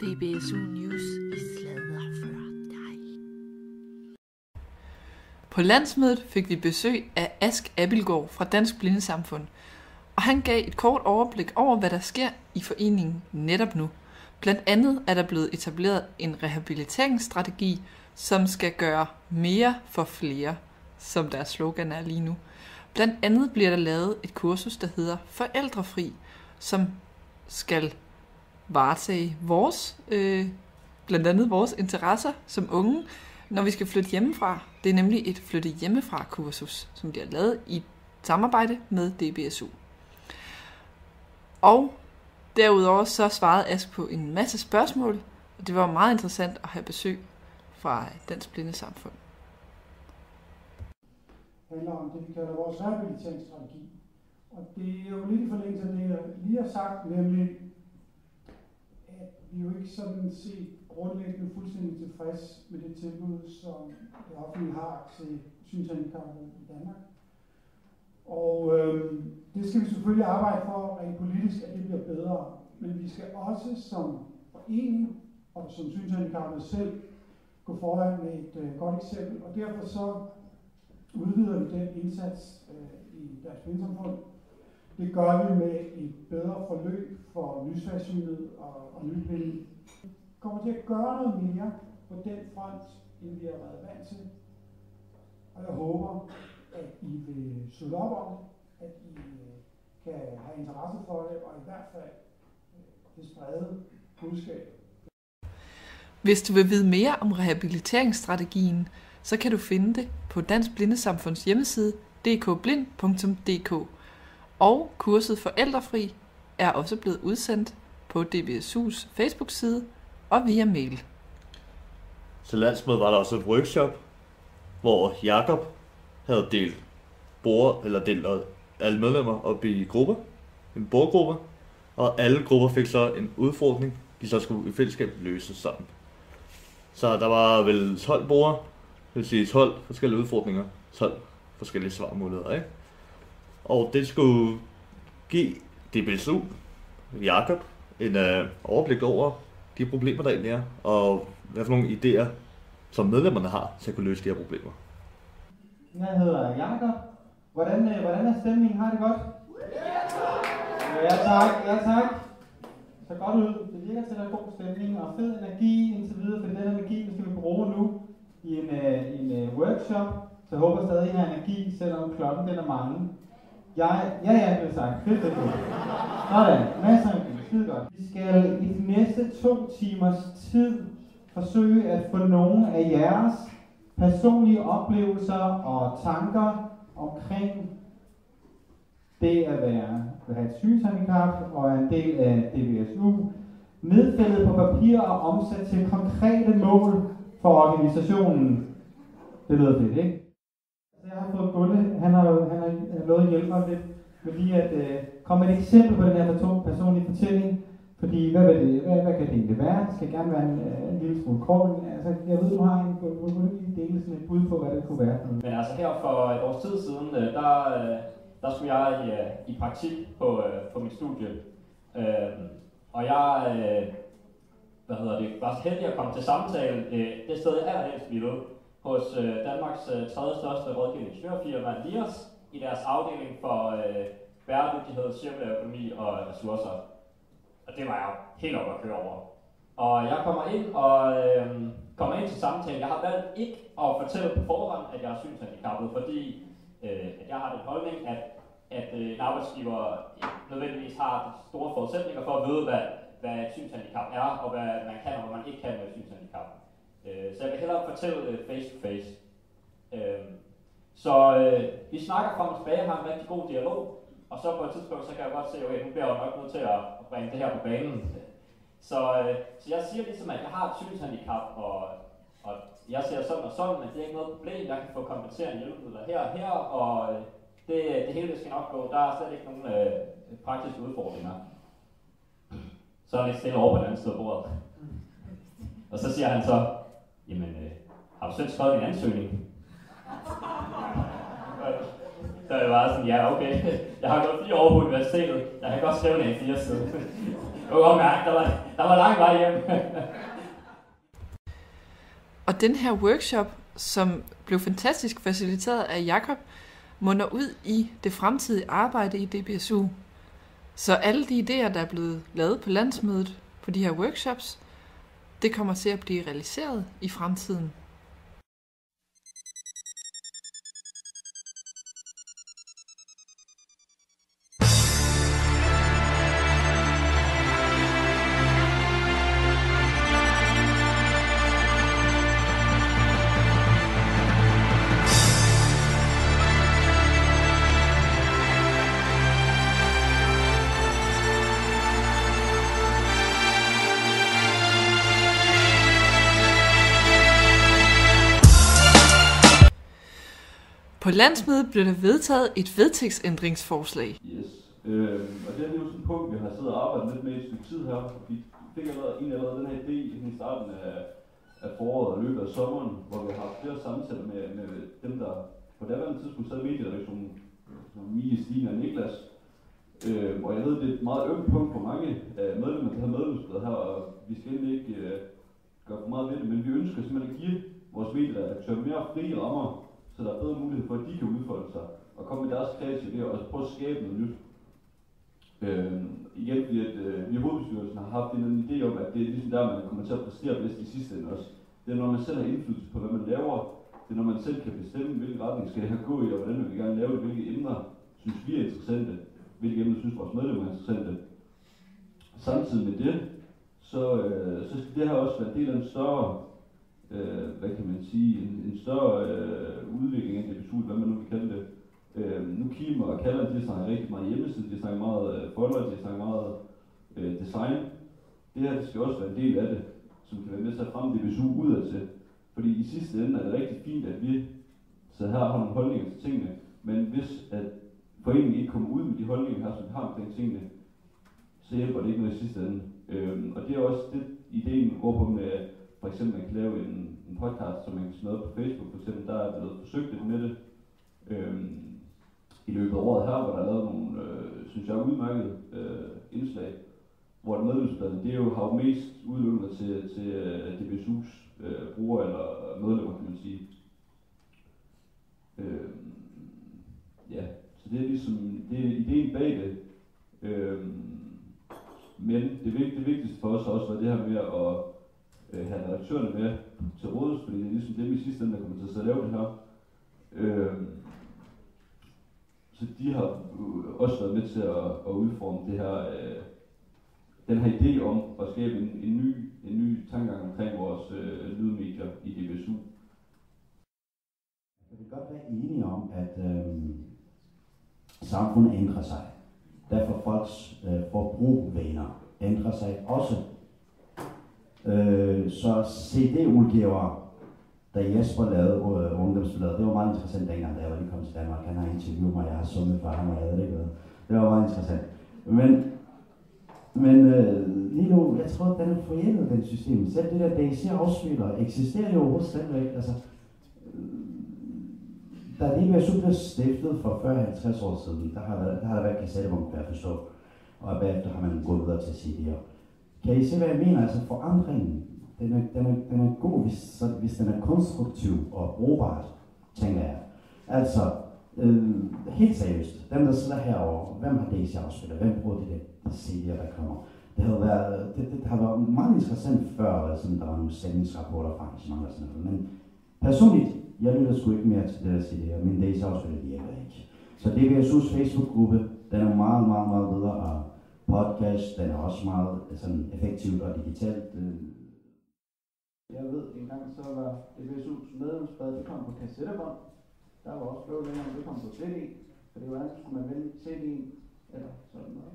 DBSU News i sladder for dig. På landsmødet fik vi besøg af Ask Abelgaard fra Dansk Blindesamfund, og han gav et kort overblik over, hvad der sker i foreningen netop nu. Blandt andet er der blevet etableret en rehabiliteringsstrategi, som skal gøre mere for flere, som deres slogan er lige nu. Blandt andet bliver der lavet et kursus, der hedder Forældrefri, som skal varetage vores, øh, blandt andet vores interesser som unge, når vi skal flytte hjemmefra. Det er nemlig et flytte hjemmefra kursus, som de har lavet i samarbejde med DBSU. Og derudover så svarede Ask på en masse spørgsmål, og det var meget interessant at have besøg fra Dansk Blinde Samfund. handler om det, vi kalder vores rehabiliteringsstrategi. Og det er jo lidt i forlængelse af det, jeg lige har sagt, nemlig, jo ikke sådan set grundlæggende fuldstændig tilfreds med det tilbud, som det offentlige har til synshandicappede i Danmark. Og øh, det skal vi selvfølgelig arbejde for rent politisk, at det bliver bedre. Men vi skal også som forening og som synshandicappede selv gå foran med et øh, godt eksempel. Og derfor så udvider vi den indsats øh, i deres blindesamfund. Det gør vi med et bedre forløb for nysvagsynet og, og nyblinde. Vi kommer til at gøre noget mere på den front, end vi har været vant til. Og jeg håber, at I vil slutte op om det, at I øh, kan have interesse for det, og i hvert fald øh, det sprede budskab. Hvis du vil vide mere om rehabiliteringsstrategien, så kan du finde det på Dansk Blindesamfunds hjemmeside dkblind.dk. Og kurset Forældrefri er også blevet udsendt på DBSU's Facebook-side og via mail. Til landsmødet var der også et workshop, hvor Jakob havde delt bord, eller delt alle medlemmer op i grupper, en bordgruppe, og alle grupper fik så en udfordring, de så skulle i fællesskab løse sammen. Så der var vel 12 borde, det vil sige 12 forskellige udfordringer, 12 forskellige svarmuligheder, ikke? Og det skulle give DBSU, Jakob, en øh, overblik over de problemer, der egentlig er, og hvad for nogle idéer, som medlemmerne har til at kunne løse de her problemer. Jeg hedder Jakob. Hvordan, øh, hvordan er stemningen? Har det godt? Ja tak, ja tak. Så godt ud. Det virker til, at der er god stemning og fed energi indtil videre, for den energi, vi skal vi bruge nu i en, øh, en øh, workshop. Så jeg håber stadig, at I har energi, selvom klokken den er mange. Jeg, ja, ja, det er sagt. Fedt, det er Sådan, masser af. Skide godt. Vi skal i de næste to timers tid forsøge at få nogle af jeres personlige oplevelser og tanker omkring det at være at have et synshandicap og er en del af DBSU nedfældet på papir og omsat til konkrete mål for organisationen. Det lyder fedt, ikke? Så jeg har fået Gulle, han har, han har at hjælpe mig lidt med lige at øh, komme med et eksempel på den her person, personlige fortælling. Fordi hvad, vil det, hvad, hvad kan det egentlig være? Det skal gerne være en, øh, en lille smule kort, men altså, jeg ved, du har en, du, du, du dele sådan et bud på, hvad det kunne være. Men altså her for et års tid siden, øh, der, øh, der skulle jeg i, i praktik på, på mit studie. Øh, og jeg øh, hvad hedder det, var så heldig at komme til samtale øh, det sted, jeg allerhelst ville, hos øh, Danmarks øh, tredje største rådgivningsførerfirma, Lias, i deres afdeling for øh, bæredygtighed, cirkulær økonomi og ressourcer. Og det var jeg jo helt op at køre over. Og jeg kommer ind og øh, kommer ind til samtalen. Jeg har valgt ikke at fortælle på forhånd, at jeg er synshandicappet, fordi øh, at jeg har den holdning, at, at øh, en arbejdsgiver nødvendigvis har store forudsætninger for at vide, hvad, hvad et synshandicap er, og hvad man kan og hvad man ikke kan med et synshandicap. Øh, så jeg vil hellere fortælle det face to face. Øh, så øh, vi snakker frem og tilbage, har en rigtig god dialog, og så på et tidspunkt, så kan jeg godt se, okay, nu bliver jeg nok nødt til at bringe det her på banen. Så, øh, så jeg siger ligesom, at jeg har et synshandicap, og, og jeg ser sådan og sådan, at det er ikke noget problem, jeg kan få kompenserende hjælpemidler her og her, og øh, det, det hele skal nok gå. Der er slet ikke nogen øh, praktiske udfordringer. Så er det stille over på den anden side af bordet. Og så siger han så, jamen, øh, har du selv skrevet din ansøgning? Så jeg var sådan, ja okay, jeg har gået fire år på universitetet, jeg kan godt skrive en A4-side. Jeg kunne godt mærke, der var, der var lang vej hjem. Og den her workshop, som blev fantastisk faciliteret af Jakob, munder ud i det fremtidige arbejde i DBSU. Så alle de idéer, der er blevet lavet på landsmødet på de her workshops, det kommer til at blive realiseret i fremtiden. Landsmødet blev der vedtaget et vedtægtsændringsforslag. Yes. Øh, og det er jo sådan et punkt, vi har siddet og arbejdet lidt med i et stykke tid her. Vi fik allerede, en allerede den her idé i starten af, af foråret og løbet af sommeren, hvor vi har haft flere samtaler med, med dem, der på daværende tidspunkt sad i medieredaktionen, som Mie, Stine og Niklas. Øh, og jeg ved, det er et meget ømt punkt for mange af medlemmer, der har medlemsblad her, og vi skal egentlig ikke øh, gøre for meget ved det, men vi ønsker simpelthen at give vores medieredaktører mere frie rammer, så der er bedre mulighed for, at de kan udfolde sig og komme med deres kreative idéer og prøve at skabe noget nyt. Øh, igen, fordi at, øh, vi i hovedbestyrelsen har haft en idé om, at det er ligesom der, man kommer til at præstere bedst i sidste ende også. Det er, når man selv har indflydelse på, hvad man laver. Det er, når man selv kan bestemme, hvilken retning skal jeg gå i, og hvordan vi vil gerne lave det, hvilke emner synes vi er interessante, hvilke emner synes vores medlemmer er interessante. Samtidig med det, så, øh, så skal det her også være en del af en større øh, hvad kan man sige, en, en større øh, udvikling af det beslutning, hvad man nu kan kalde det. Øh, nu Kim og Kalland, de snakker rigtig meget hjemmeside, de snakker meget øh, folder, de snakker meget øh, design. Det her det skal også være en del af det, som kan være med til at fremme DBSU udad til. Fordi i sidste ende er det rigtig fint, at vi så her har nogle holdninger til tingene, men hvis at foreningen ikke kommer ud med de holdninger her, som vi har omkring tingene, så hjælper det ikke noget i sidste ende. Øhm, og det er også det, ideen går på med, for eksempel man kan lave en, en podcast, som man kan smide på Facebook for eksempel, der er blevet forsøgt lidt med det øhm, i løbet af året her, hvor der er lavet nogle, øh, synes jeg, udmærkede øh, indslag, hvor det medlemsbladene, det er jo, har jo mest udløbet til, til øh, uh, DBSU's øh, brugere eller medlemmer, kan man sige. Øh, ja, så det er ligesom, det er ideen bag det. Øh, men det, det vigtigste for os har også været det her med at øh, have redaktørerne med til rådet, fordi det er ligesom dem i sidste ende, der kommer til at sidde og lave det her. Øh, så de har øh, også været med til at, at udforme det her, øh, den her idé om at skabe en, en, ny, en ny tankegang omkring vores øh, lydmedier i DBSU. Jeg vil godt være enige om, at øh, samfundet ændrer sig. Derfor folks øh, forbrugvaner ændrer sig også. Øh, så CD-udgiver, da Jesper lavede øh, ungdomsbladet, det var meget interessant dengang, da jeg var lige kommet til Danmark. Han har interviewet mig, jeg har sunget for ham, og jeg ved ikke. Det var meget interessant. Men, men øh, lige nu, jeg tror, at den er forældet, den system. Selv det der DC-afspiller eksisterer jo overhovedet stadigvæk. Altså, da det DBSU blev stiftet for 40-50 år siden, der har, været, der har der været kassettebom, kan jeg forstå. Og bagefter har man gået videre til CD'er. Kan I se, hvad jeg mener? Altså forandringen, den er, den er, den er god, hvis, så, hvis den er konstruktiv og brugbart, tænker jeg. Altså, øh, helt seriøst, dem der sidder herovre, hvem har det i afspiller? Hvem bruger de der CD'er, der kommer? Det har været, det, det har været meget interessant før, sådan, der var nogle sendingsrapporter fra arrangementer og sådan noget. Men personligt, jeg lytter sgu ikke mere til det der CD'er. Min days afspiller virker ikke. Så DBSU's Facebook-gruppe, den er meget, meget, meget bedre, at podcast, den er også meget øh, sådan, effektivt og digitalt. Øh. Jeg ved, en gang så var DBSU's medlemsblad, det kom på kassettebånd. Der var også blå længere, det kom på CD. For det var enten skulle man vælge CD'en, eller sådan noget.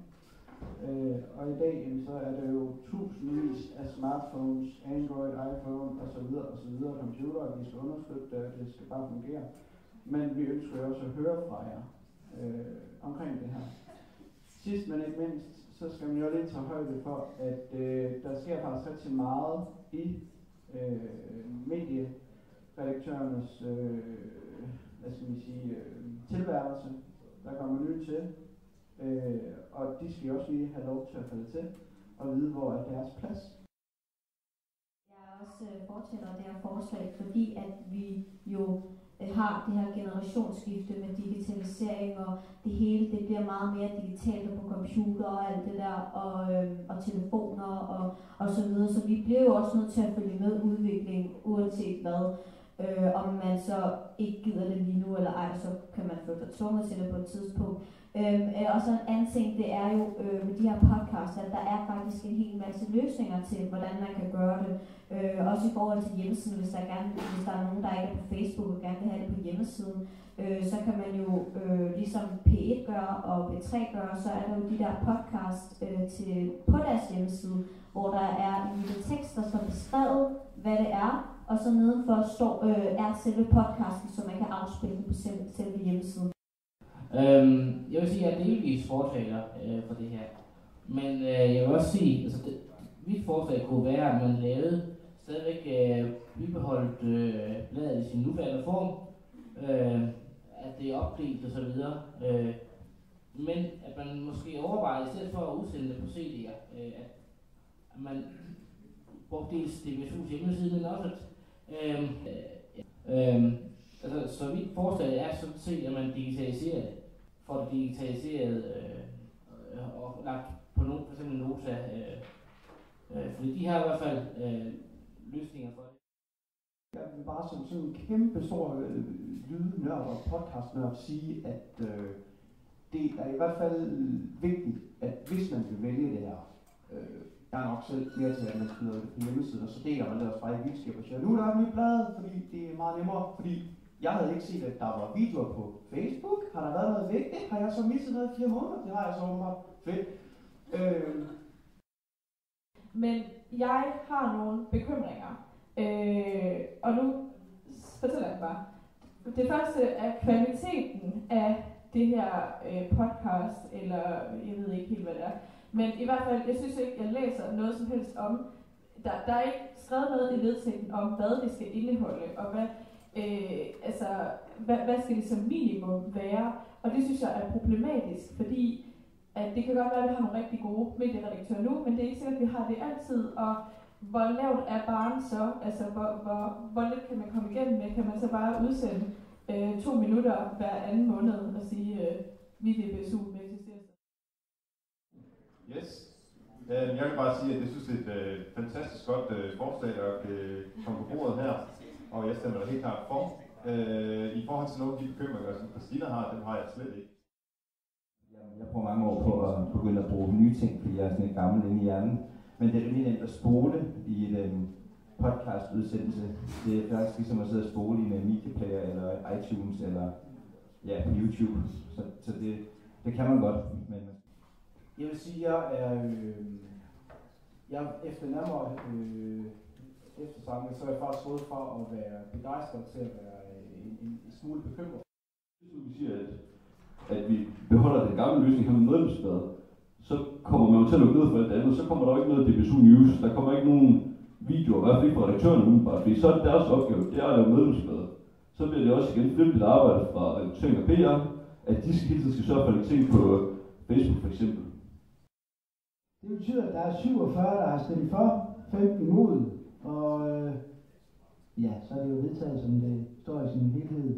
Øh, og i dag, jamen, så er der jo tusindvis af smartphones, Android, iPhone osv. osv. computere, vi skal understøtte det, det skal bare fungere. Men vi ønsker jo også at høre fra jer øh, omkring det her. Sidst men ikke mindst, så skal man jo lidt tage højde for, at øh, der sker faktisk rigtig meget i øh, medieredaktørernes øh, hvad skal vi sige, øh, tilværelse. Der kommer nye til. Øh, og de skal jo også lige have lov til at falde til og vide, hvor er deres plads. Jeg er også øh, fortæller det her forslag, fordi at vi jo Øh, har det her generationsskifte med digitalisering, og det hele det bliver meget mere digitalt og på computer og alt det der, og, øh, og telefoner og, og så videre. Så vi bliver jo også nødt til at følge med udviklingen, uanset hvad. Øh, om man så ikke gider det lige nu eller ej, så kan man føle sig tvunget til det på et tidspunkt. Øhm, øh, og så en anden ting, det er jo øh, med de her podcasts, at der er faktisk en hel masse løsninger til, hvordan man kan gøre det. Også i forhold til hjemmesiden, hvis der, gerne, hvis der er nogen, der ikke er på Facebook og gerne vil have det på hjemmesiden, øh, så kan man jo, øh, ligesom P1 gør og P3 gør, så er der jo de der podcast øh, til, på deres hjemmeside, hvor der er en lille tekst, der står beskrevet, hvad det er, og så nedenfor står, øh, er selve podcasten, så man kan afspille på selve, selve hjemmesiden. Øhm, jeg vil sige, at jeg er delvis fortaler øh, for det her. Men øh, jeg vil også sige, altså det, mit forslag kunne være, at man lavede stadigvæk øh, bibeholdt øh, bladet i sin nuværende form, øh, at det er opdelt og så videre. Øh, men at man måske overvejer, i stedet for at udsende det på CD'er, øh, at, at man brugte dels DBSU's hjemmeside, men også at øh, øh, altså, så mit forslag er sådan set, at man digitaliserer det, får det digitaliseret øh, og lagt på nogen, for eksempel Nota, øh, øh, fordi de har i hvert fald øh, løsninger for det. Jeg vil bare som sådan en kæmpe stor øh, lydnørd og podcastnørd sige, at øh, det er i hvert fald vigtigt, at hvis man vil vælge det her, øh, jeg er nok selv mere til, at man smider det på hjemmesiden, og så deler man det også bare i vildskab og siger, nu er der et nyt blad, fordi det er meget nemmere, fordi jeg havde ikke set, at der var videoer på Facebook. Har der været noget vigtigt? Har jeg så misset noget i fire måneder? Det har jeg så åbenbart. Fedt. Øh, Men jeg har nogle bekymringer. Øh, og nu fortæller jeg bare. Det første er kvaliteten af det her øh, podcast, eller jeg ved ikke helt, hvad det er. Men i hvert fald, jeg synes ikke, jeg læser noget som helst om, der, der er ikke skrevet noget i vedtægten om, hvad det skal indeholde, og hvad, øh, altså, hvad, hvad skal det som minimum være? Og det synes jeg er problematisk, fordi at det kan godt være, at vi har nogle rigtig gode medieredaktører nu, men det er ikke sikkert, at vi har det altid. Og hvor lavt er barn så? Altså, hvor, hvor, hvor lidt kan man komme igennem med? Kan man så bare udsende øh, to minutter hver anden måned og sige, øh, vi er BSU, vi eksisterer? Yes. Jeg vil bare sige, at jeg synes, det er et øh, fantastisk godt øh, forslag, der kan komme på bordet her, og jeg stemmer helt klart for. Øh, I forhold til nogle af de bekymringer, som Christina har, dem har jeg slet ikke. Jeg bruger mange år på at begynde at bruge nye ting, fordi jeg er sådan en gammel inde i hjernen. Men det er rimelig nemt at spole i en øhm, podcast-udsendelse. Det er faktisk ligesom at sidde og spole i en øh, medieplayer eller iTunes eller ja, på YouTube. Så, så det, det kan man godt. Men jeg vil sige, at jeg er, øh, jeg er efter nærmere øh, eftertanke, så er jeg faktisk gået fra at være begejstret til at være øh, en, en, en smule bekymret. Hvis vi siger, at, at vi beholder den gamle løsning her med medlemsblad, så kommer man jo til at lukke ned for alt andet. Så kommer der jo ikke noget DBSU News. Der kommer ikke nogen videoer, i hvert fald ikke fra redaktørerne umiddelbart. Fordi så er det deres opgave, det er at lave medlemsblad. Så bliver det også igen frivilligt arbejde fra redaktøren og PR, at de skal hele tiden skal sørge for at ting på Facebook for eksempel. Det betyder, at der er 47, der har stemt for, 15 imod, og øh, ja, så er det jo vedtaget, som det står i sin helhed.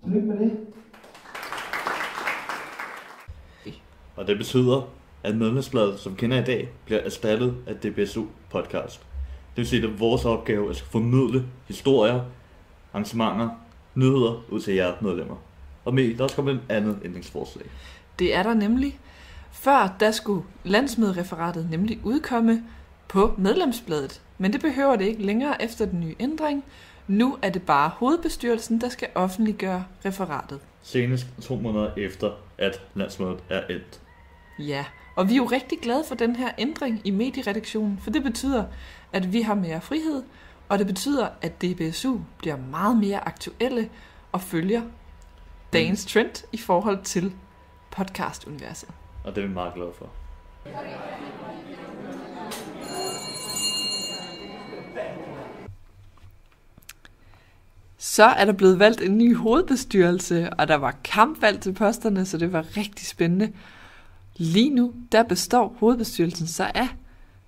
Tillykke med det. Og det betyder, at medlemsbladet, som vi kender i dag, bliver erstattet af DBSU podcast. Det vil sige, at er vores opgave at formidle historier, arrangementer, nyheder ud til jer medlemmer. Og med, der er også kommet et andet ændringsforslag. Det er der nemlig. Før der skulle landsmødereferatet nemlig udkomme på medlemsbladet, men det behøver det ikke længere efter den nye ændring. Nu er det bare hovedbestyrelsen, der skal offentliggøre referatet. Senest to måneder efter, at landsmødet er endt. Ja, og vi er jo rigtig glade for den her ændring i medieredaktionen, for det betyder, at vi har mere frihed, og det betyder, at DBSU bliver meget mere aktuelle og følger dagens trend i forhold til podcastuniverset. Og det er vi meget glade for. Så er der blevet valgt en ny hovedbestyrelse, og der var kampvalg til posterne, så det var rigtig spændende. Lige nu, der består hovedbestyrelsen så af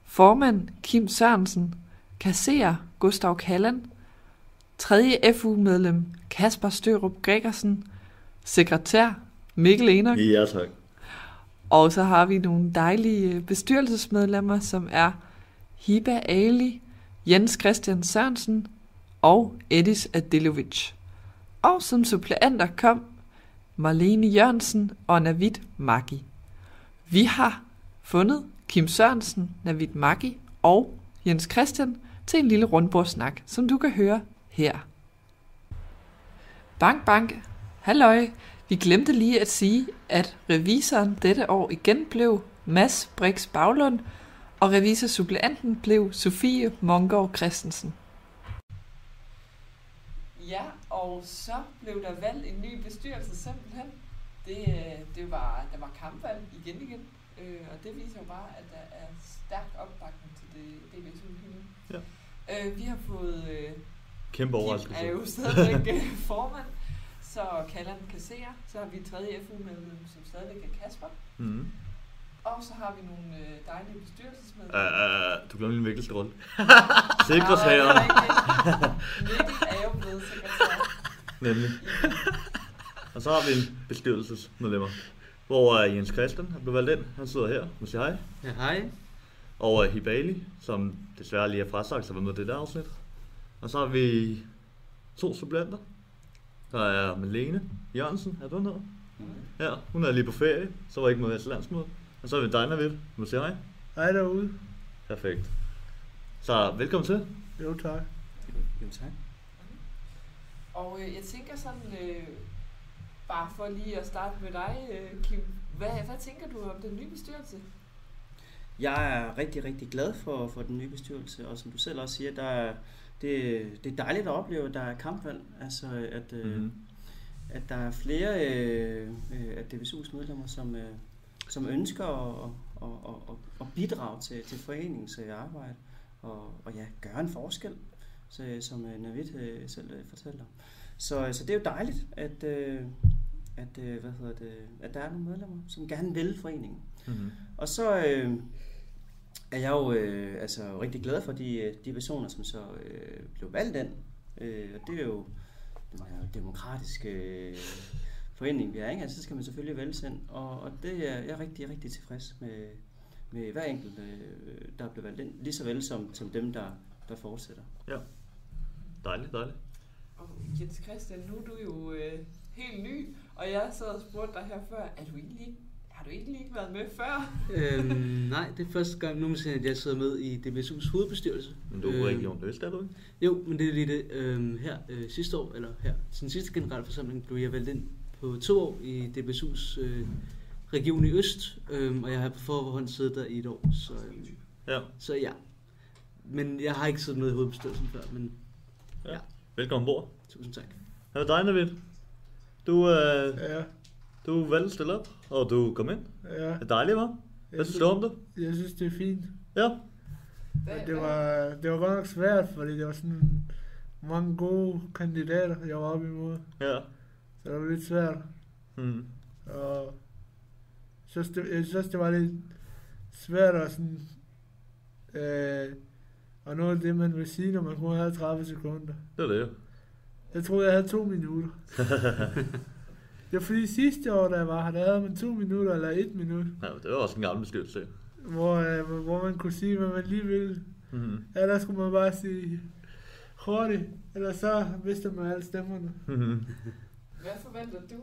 formand Kim Sørensen, kasserer Gustav Kalland, 3. FU-medlem Kasper Størup Gregersen, sekretær Mikkel Enok, Ja, tak. og så har vi nogle dejlige bestyrelsesmedlemmer, som er Hiba Ali, Jens Christian Sørensen og Edis Adilovic. Og som suppleanter kom Marlene Jørgensen og Navid Maggi. Vi har fundet Kim Sørensen, Navid Maggi og Jens Christian til en lille rundbordssnak, som du kan høre her. Bank, bank. Halløj. Vi glemte lige at sige, at revisoren dette år igen blev Mads Brix Baglund, og revisorsuppleanten blev Sofie Mongård Christensen. Ja, og så blev der valgt en ny bestyrelse simpelthen. Det, øh, det var, der var kampvalg igen igen, øh, og det viser jo bare, at der er stærk opbakning til det DBSU lige nu. Ja. Øh, vi har fået øh, Kæmpe Kim overraskelse. er jo stadigvæk øh, formand, så Kalland kasserer. Så har vi tredje FU-medlem, som stadigvæk er Kasper. Mhm. Og så har vi nogle øh, dejlige bestyrelsesmedlemmer. Uh, uh, du glemte min vigtigste rolle. Nej, Sekretær. er rigtigt. Mikkel er jo blevet sekretær. Nemlig. Og så har vi en bestyrelsesmedlemmer, hvor uh, Jens Christian er blevet valgt ind. Han sidder her. Nu siger hej. Ja, hej. Og uh, Hibali, som desværre lige er frasagt, så var med i det der afsnit. Og så har vi to suppleanter. Der er Malene Jørgensen, er du med? Ja, hun er lige på ferie, så var ikke med til landsmødet. Og så har vi dig, Navid. Nu siger hej. Hej derude. Perfekt. Så velkommen til. Jo, tak. Jo, tak. Og øh, jeg tænker sådan, øh, bare for lige at starte med dig, øh, Kim. Hvad, hvad tænker du om den nye bestyrelse? Jeg er rigtig, rigtig glad for, for den nye bestyrelse, og som du selv også siger, der er, det, det er dejligt at opleve, at der er kampvalg. Altså, at, øh, Mhm. at der er flere øh, øh, af DBSU's medlemmer, som, øh, som ønsker at, at, at, at, bidrage til, til foreningens øh, arbejde, og, og ja, gøre en forskel, så, som øh, Navid selv øh, fortæller. Så, så det er jo dejligt, at, øh, at, øh, hvad hedder det, at der er nogle medlemmer, som gerne vil foreningen. Mhm. Og så øh, er jeg jo øh, altså rigtig glad for de, øh, de personer, som så øh, blev valgt ind. Øh, og det er jo den her demokratiske øh, forening, vi er, ikke? Altså, så skal man selvfølgelig vælge ind. Og, og det er jeg er rigtig, rigtig tilfreds med, med hver enkelt, øh, der er blevet valgt ind. Lige så vel som, som dem, der, der fortsætter. Ja. Dejligt, dejligt. Og Jens Christian, nu er du jo øh, helt ny, og jeg sad og spurgte dig her før, er du egentlig har du egentlig ikke været med før? øhm, nej, det er første gang nogensinde, at jeg sidder med i DBSU's hovedbestyrelse. Men du er Øhm, region Øst, er du ikke? Jo, men det er lige det. Øhm, her øh, sidste år, eller her, sin sidste generalforsamling, blev jeg valgt ind på to år i DBSU's øh, region i Øst, øhm, og jeg har på forhånd siddet der i et år. Så, øhm, Ja. så ja. Men jeg har ikke siddet med i hovedbestyrelsen før, men Ja. Velkommen bord. Tusind tak. Hvad er dig, Navid? Du, øh, Ja. du valgte at stille op, og du kom ind. Ja. Det er dejligt, hva'? Hvad synes du om det? Jeg synes, det er fint. Ja. Men det var, det var godt nok svært, fordi det var sådan mange gode kandidater, jeg var oppe imod. Ja. Så det var lidt svært. Mm. Og så jeg synes, det var lidt svært at sådan, øh, at nå det, man vil sige, når man kun havde 30 sekunder. Det er det jo. Jeg troede, jeg havde to minutter. det var fordi sidste år, da jeg var her, der havde man to minutter eller et minut, Ja, det var også en gammel bestyrelse. hvor, øh, hvor man kunne sige, hvad man lige ville. Mhm. Ellers skulle man bare sige hurtigt, eller så vidste man alle stemmerne. Mhm. Hvad forventer du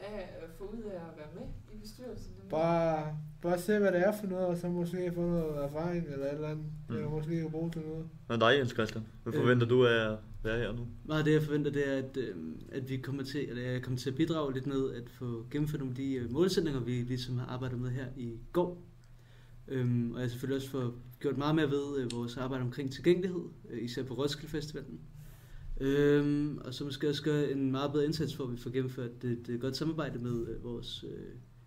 af at få ud af at være med i bestyrelsen? Bare, bare se, hvad det er for noget, og så måske få noget erfaring eller et eller andet, Mm. eller måske kan bruge til noget. Hvad er dig, Jens Christian? Hvad Øh. forventer du af at være her nu? Meget af det, jeg forventer, det er, at, øh, at vi kommer til, eller jeg kommer til at bidrage lidt med at få gennemført nogle af de øh, målsætninger, vi ligesom har arbejdet med her i går. Øhm, og jeg selvfølgelig også får gjort meget mere ved øh, vores arbejde omkring tilgængelighed, øh, især på Roskilde Festivalen. Øhm, og så måske også gøre en meget bedre indsats for, at vi får gennemført et, et godt samarbejde med øh, vores øh,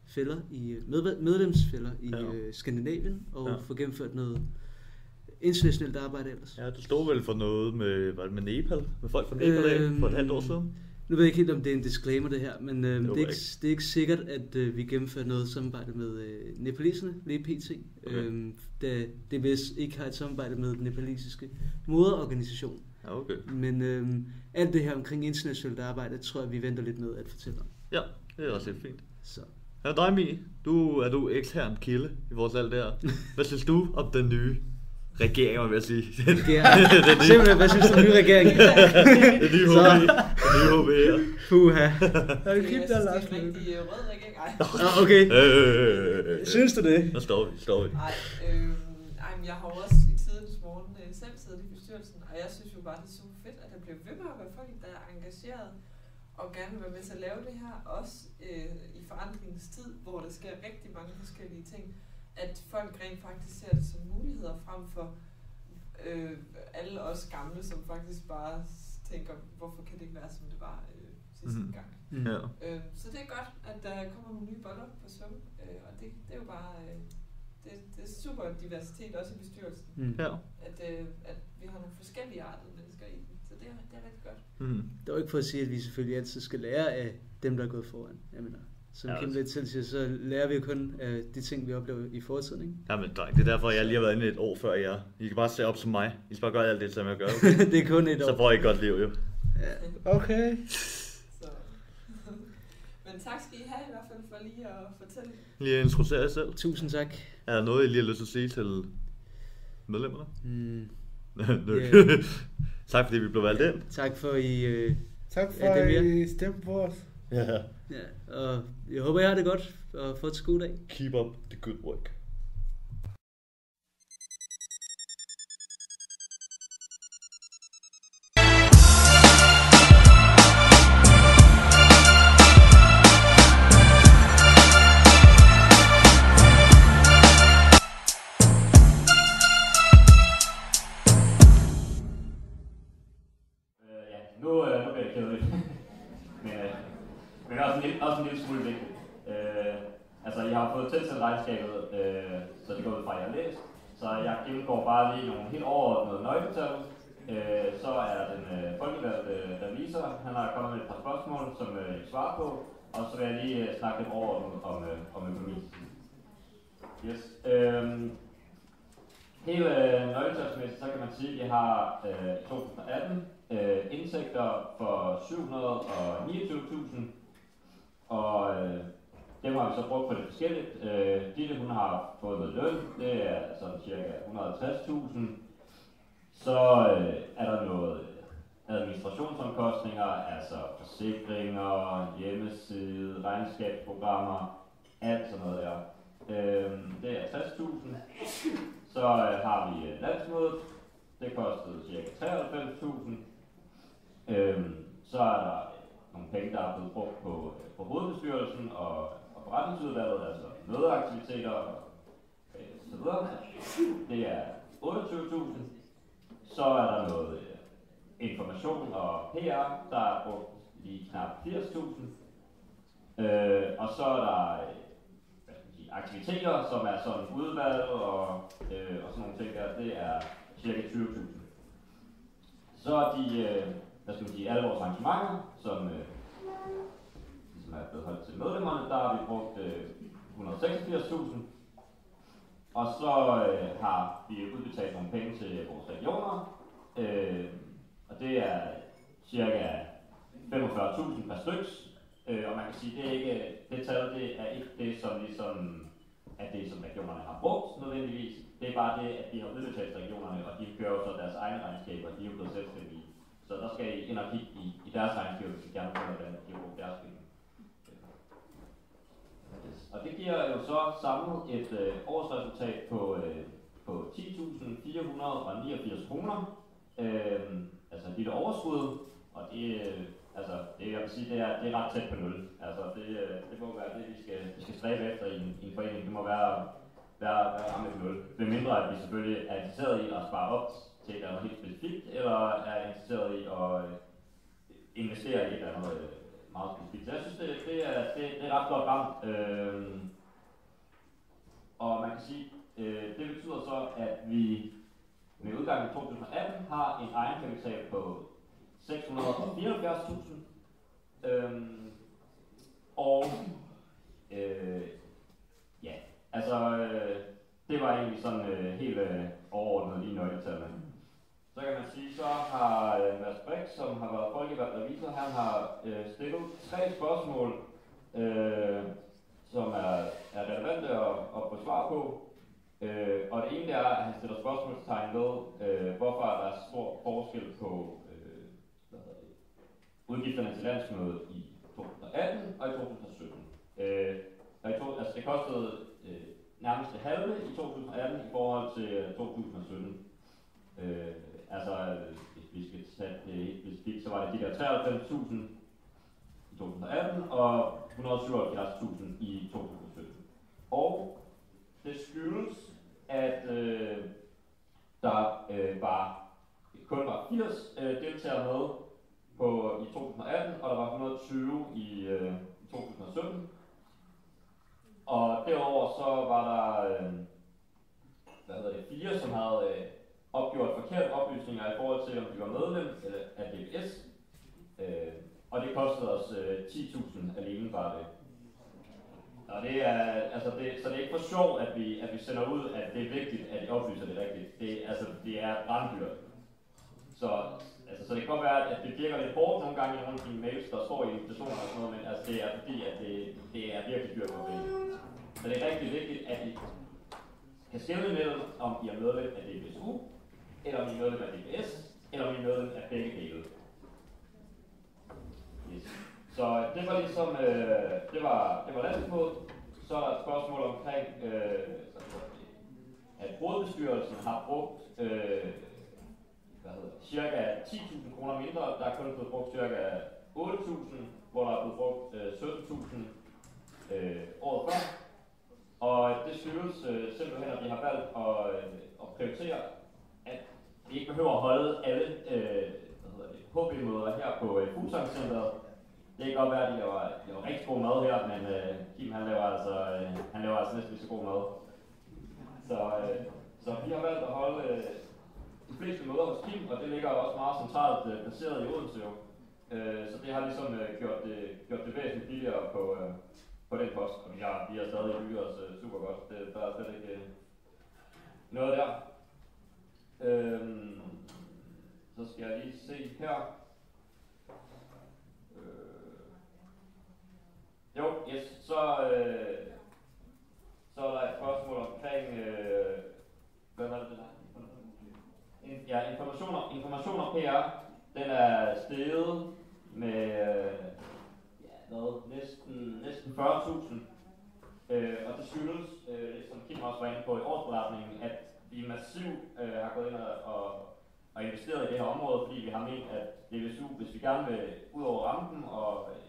fælder i, med, medlemsfælder i Ja. øh, Skandinavien, og Ja. få gennemført noget internationalt arbejde ellers. Ja, du stod vel for noget med, var det med Nepal? Med folk fra Nepal af for et halvt år siden? Nu ved jeg ikke helt, om det er en disclaimer det her, men øh, det, er ikke, det er ikke sikkert, at øh, vi gennemfører noget samarbejde med øh, nepaliserne, lige pt. Okay. Øhm, da det vist ikke har et samarbejde med den nepalesiske moderorganisation. Ja, okay. Men øh, alt det her omkring internationalt arbejde, tror jeg, vi venter lidt med at fortælle om. Ja, det er også helt fint. Så. Ja, dig, Mi. Du er du ekstern kilde i vores alt der. Hvad synes du om den nye regering, vil jeg sige? Regering. Simpelthen, hvad synes du om den nye regering? den nye. HB. Den nye HB her. Puha. Har du kigget der, Lars? rigtig øh, rød regering. Ej. Ah, okay. Øh, øh, øh, øh, øh. Synes du det? Nu står vi, står vi. Nej, øh, ej, men jeg har også i tidens morgen selv siddet i bestyrelsen, og jeg synes jo bare, det er super fedt, at der bliver ved med at være folk, der er engageret og gerne vil være med til at lave det her, også øh, i forandringens tid, hvor der sker rigtig mange forskellige ting, at folk rent faktisk ser det som muligheder frem for øh, alle os gamle, som faktisk bare tænker, hvorfor kan det ikke være, som det var øh, sidste Mhm. gang. Mhm. Ja. Øh, så det er godt, at der kommer nogle nye boller på svøm, øh, og det, det er jo bare, øh, det, det er super diversitet også i bestyrelsen. Mm. Ja. At, øh, at vi har nogle forskellige artede mennesker i den, så det er, det er rigtig godt. Mm. Det er jo ikke for at sige, at vi selvfølgelig altid skal lære af dem, der er gået foran. Jeg mener, som Ja, ja, Kim altså. lidt selv siger, så lærer vi jo kun af de ting, vi oplever i fortiden. Ikke? Jamen, dreng, det er derfor, jeg lige har været inde et år før jer. I kan bare se op som mig. I skal bare gøre alt det, som jeg gør. Det er kun et Så år. får I et godt liv, jo. Ja. Okay. Så. Men tak skal I have i hvert fald for lige at fortælle. Lige at introducere jer selv. Tusind tak. Er der noget, I lige har lyst til at sige til medlemmerne? Mm. Nøk. Ja. tak fordi vi blev valgt ind. Tak for I... Øh, Tak for, er dem, at ja. I stemte på os. Ja. Ja, og jeg håber, jeg har det godt og får et god dag. Keep up the good work. Fået tilsendt regnskabet, øh, så det går ud fra, at jeg har læst. Så jeg gennemgår bare lige nogle helt overordnede nøgletal. Øh, så er den øh, folkevalgte øh, revisor, han har kommet med et par spørgsmål, som øh, jeg svarer på. Og så vil jeg lige øh, snakke lidt overordnet om, øh, om økonomi. Yes. Øh, Helt øh, nøgletalsmæssigt, så kan man sige, at vi har øh, 2018 øh, indtægter for 729.000, og øh, dem har vi så brugt på det forskelligt. Øh, Ditte, hun har fået noget løn, det er sådan cirka 150.000. Så øh, er der noget administrationsomkostninger, altså forsikringer, hjemmeside, regnskabsprogrammer, alt sådan noget der. Øh, det er 60.000. Så øh, har vi øh, landsmødet. Det kostede cirka 93.000. Øh, så er der nogle penge, der er blevet brugt på, øh, på hovedbestyrelsen og forretningsudvalget, altså mødeaktiviteter og øh, så videre. Det er 28.000. Så er der noget øh, information og PR, der er brugt lige knap 80.000. Øh, og så er der øh, hvad skal sige, aktiviteter, som er sådan udvalg og, øh, og sådan nogle ting der, det er cirka 20.000. Så er de, øh, hvad skal man sige, alle vores arrangementer, som øh, som er blevet holdt til medlemmerne, der har vi brugt øh, 186.000. Og så øh, har vi udbetalt nogle penge til vores regioner, øh, og det er cirka 45.000 per styks. Øh, og man kan sige, det er ikke, det tal, det er ikke det, som ligesom er det, som regionerne har brugt nødvendigvis. Det er bare det, at de har udbetalt til regionerne, og de kører jo så deres egne regnskaber, de er jo blevet selvstændige. Så der skal I ind og kigge i, i deres regnskaber, hvis I gerne vil hvordan de har brugt deres penge. Og det giver jo så samlet et øh, årsresultat på, øh, på 10.489 kroner. Øh, altså et lille overskud, og det, øh, altså, det, jeg vil sige, det er, det er ret tæt på nul. Altså, det, øh, det må være det, vi skal, vi skal stræbe efter i en, i en forening. Det må være, være, være ramme nul. Det mindre, at vi selvfølgelig er interesseret i at spare op til et eller andet helt specifikt, eller er interesseret i at øh, investere i et eller andet øh, meget specifikt. Så jeg synes, det, det, er, det, det er ret godt ramt. Øh, og man kan sige, øh, det betyder så, at vi med udgangen i 2018 har en egenkapital på 674.000. Øh, og øh, ja, altså øh, det var egentlig sådan øh, helt øh, overordnet lige nøgletallene. Så kan man sige, så har øh, Mads Brink, som har været folkevalgt revisor, han har øh, stillet tre spørgsmål, øh, som er, er relevante at, at få svar på. Øh, og det ene er, at han stiller spørgsmålstegn ved, øh, hvorfor er der stor forskel på øh, hvad hedder det, udgifterne til landsmødet i 2018 og i 2017. Øh, og i to, altså det kostede øh, nærmest det halve i 2018 i forhold til 2017. Øh, altså, hvis vi skal tage det helt specifikt, så var det de der 93.000 i 2018 og 177.000 i 2017. Og det skyldes, at øh, der øh, var kun var 80 øh, deltagere med på, i 2018, og der var 120 i øh, 2017. Og derover så var der øh, hvad hedder det, fire, som havde øh, opgjort forkerte oplysninger i forhold til, om vi var medlem af DBS. Øh, og det kostede os øh, 10.000 alene bare det. Og det er, altså det, så det er ikke for sjov, at vi, at vi sender ud, at det er vigtigt, at de oplyser det rigtigt. Det, altså, det er branddyrt. Så, altså, så det kan godt være, at det virker lidt hårdt nogle gange i nogle af de mails, der står i invitationer og sådan noget, men altså, det er fordi, at det, det er virkelig dyrt for penge. Så det er rigtig vigtigt, at I kan skelne med om I er medlem af DBSU, eller om I er medlem af DBS, eller om I er medlem af begge dele. Yes. Så det var ligesom, øh, det var, det var landsmål. Så er der et spørgsmål omkring, øh, at hovedbestyrelsen har brugt øh, hvad hedder, cirka 10.000 kroner mindre. Der er kun blevet brugt cirka 8.000, hvor der er blevet brugt øh, 17.000 øh, året før. Og det skyldes øh, simpelthen, at vi har valgt at, øh, at prioritere, vi ikke behøver at holde alle øh, hvad hedder det, HB-møder her på øh, Fuglsangcenteret. Det kan godt være, at de laver, de laver rigtig god mad her, men øh, Kim han laver, altså, øh, han laver altså næsten lige så god mad. Så, øh, så vi har valgt at holde øh, de fleste møder hos Kim, og det ligger også meget centralt øh, placeret i Odense jo. Øh, så det har ligesom øh, gjort, det, gjort det væsentligt billigere på, øh, på den post, og vi har, vi har stadig bygget os øh, super godt. Det, der er slet ikke øh, noget der. Øhm, så skal jeg lige se her. Øh, jo, yes, så, øh, så er der et spørgsmål omkring, øh, hvad var det, det der? In, ja, informationer, informationer PR, den er steget med øh, ja, hvad, næsten, næsten 40.000. Øh, og det skyldes, øh, som Kim også var inde på i årsberetningen, at vi massivt øh, har gået ind og, og, investeret i det her område, fordi vi har ment, at DVSU, hvis vi gerne vil ud over rampen og øh,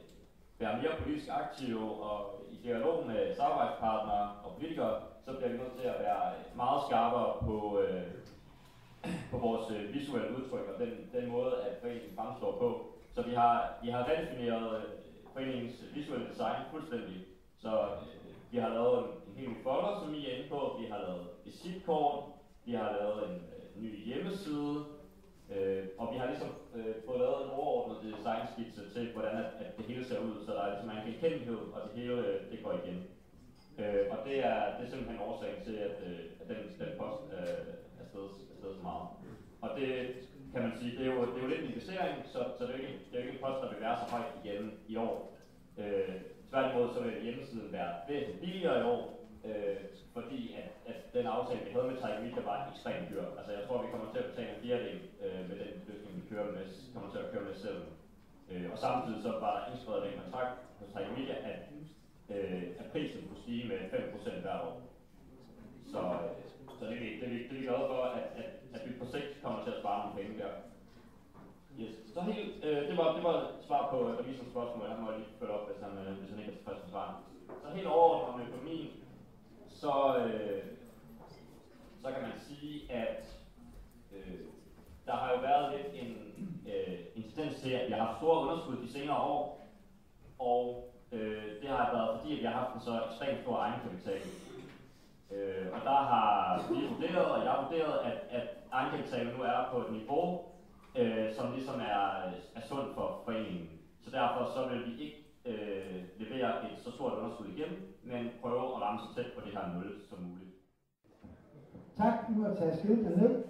være mere politisk aktive og i dialog med samarbejdspartnere og politikere, så bliver vi nødt til at være meget skarpere på, øh, på vores øh, visuelle udtryk og den, den måde, at foreningen fremstår på. Så vi har, vi har redefineret øh, foreningens visuelle design fuldstændig. Så øh, vi har lavet en, en helt ny folder, som I er inde på. Vi har lavet visitkort. Vi har lavet en øh, ny hjemmeside. Øh, og vi har ligesom øh, fået lavet en overordnet designskitse til, hvordan at, at det hele ser ud. Så der er ligesom en genkendelighed, og det hele øh, det går igen. Øh, og det er, det er simpelthen årsagen til, at, øh, at den, den post øh, er stedet, er stedet så meget. Og det kan man sige, det er jo, det er jo lidt en investering, så, så det, er ikke, det er jo ikke en post, der vil være så højt igen i år. Øh, tværtimod så vil hjemmesiden være væsentligt billigere i år, øh, fordi at, at den aftale, vi havde med Tiger Media, var ekstremt dyr. Altså jeg tror, vi kommer til at betale en fjerdedel øh, med den løsning, vi kører med, kommer til at køre med selv. Øh, og samtidig så var der indskrevet en kontrakt hos Tiger Media, at, øh, at prisen kunne stige med 5% hver år. Så, øh, så det, er vi, det, er vi, det er vi glade for, at, at, at vi på sigt kommer til at spare nogle penge der. Yes. Så helt, øh, det, var, det var et svar på øh, revisorens spørgsmål. Han må lige følge op, hvis han, øh, hvis han ikke er tilfreds med svaret. Så helt overordnet med økonomien, så, øh, så kan man sige, at øh, der har jo været lidt en, øh, en tendens til, at vi har haft store underskud de senere år, og øh, det har været fordi, at vi har haft en så ekstremt stor egenkapital. Øh, og der har vi vurderet, og jeg har vurderet, at, at egenkapitalen nu er på et niveau, øh, som ligesom er, er sundt for foreningen. Så derfor så vil vi ikke øh, et så stort underskud igen, men prøve at ramme så tæt på det her 0 som muligt. Tak, I må tage skiltet ned.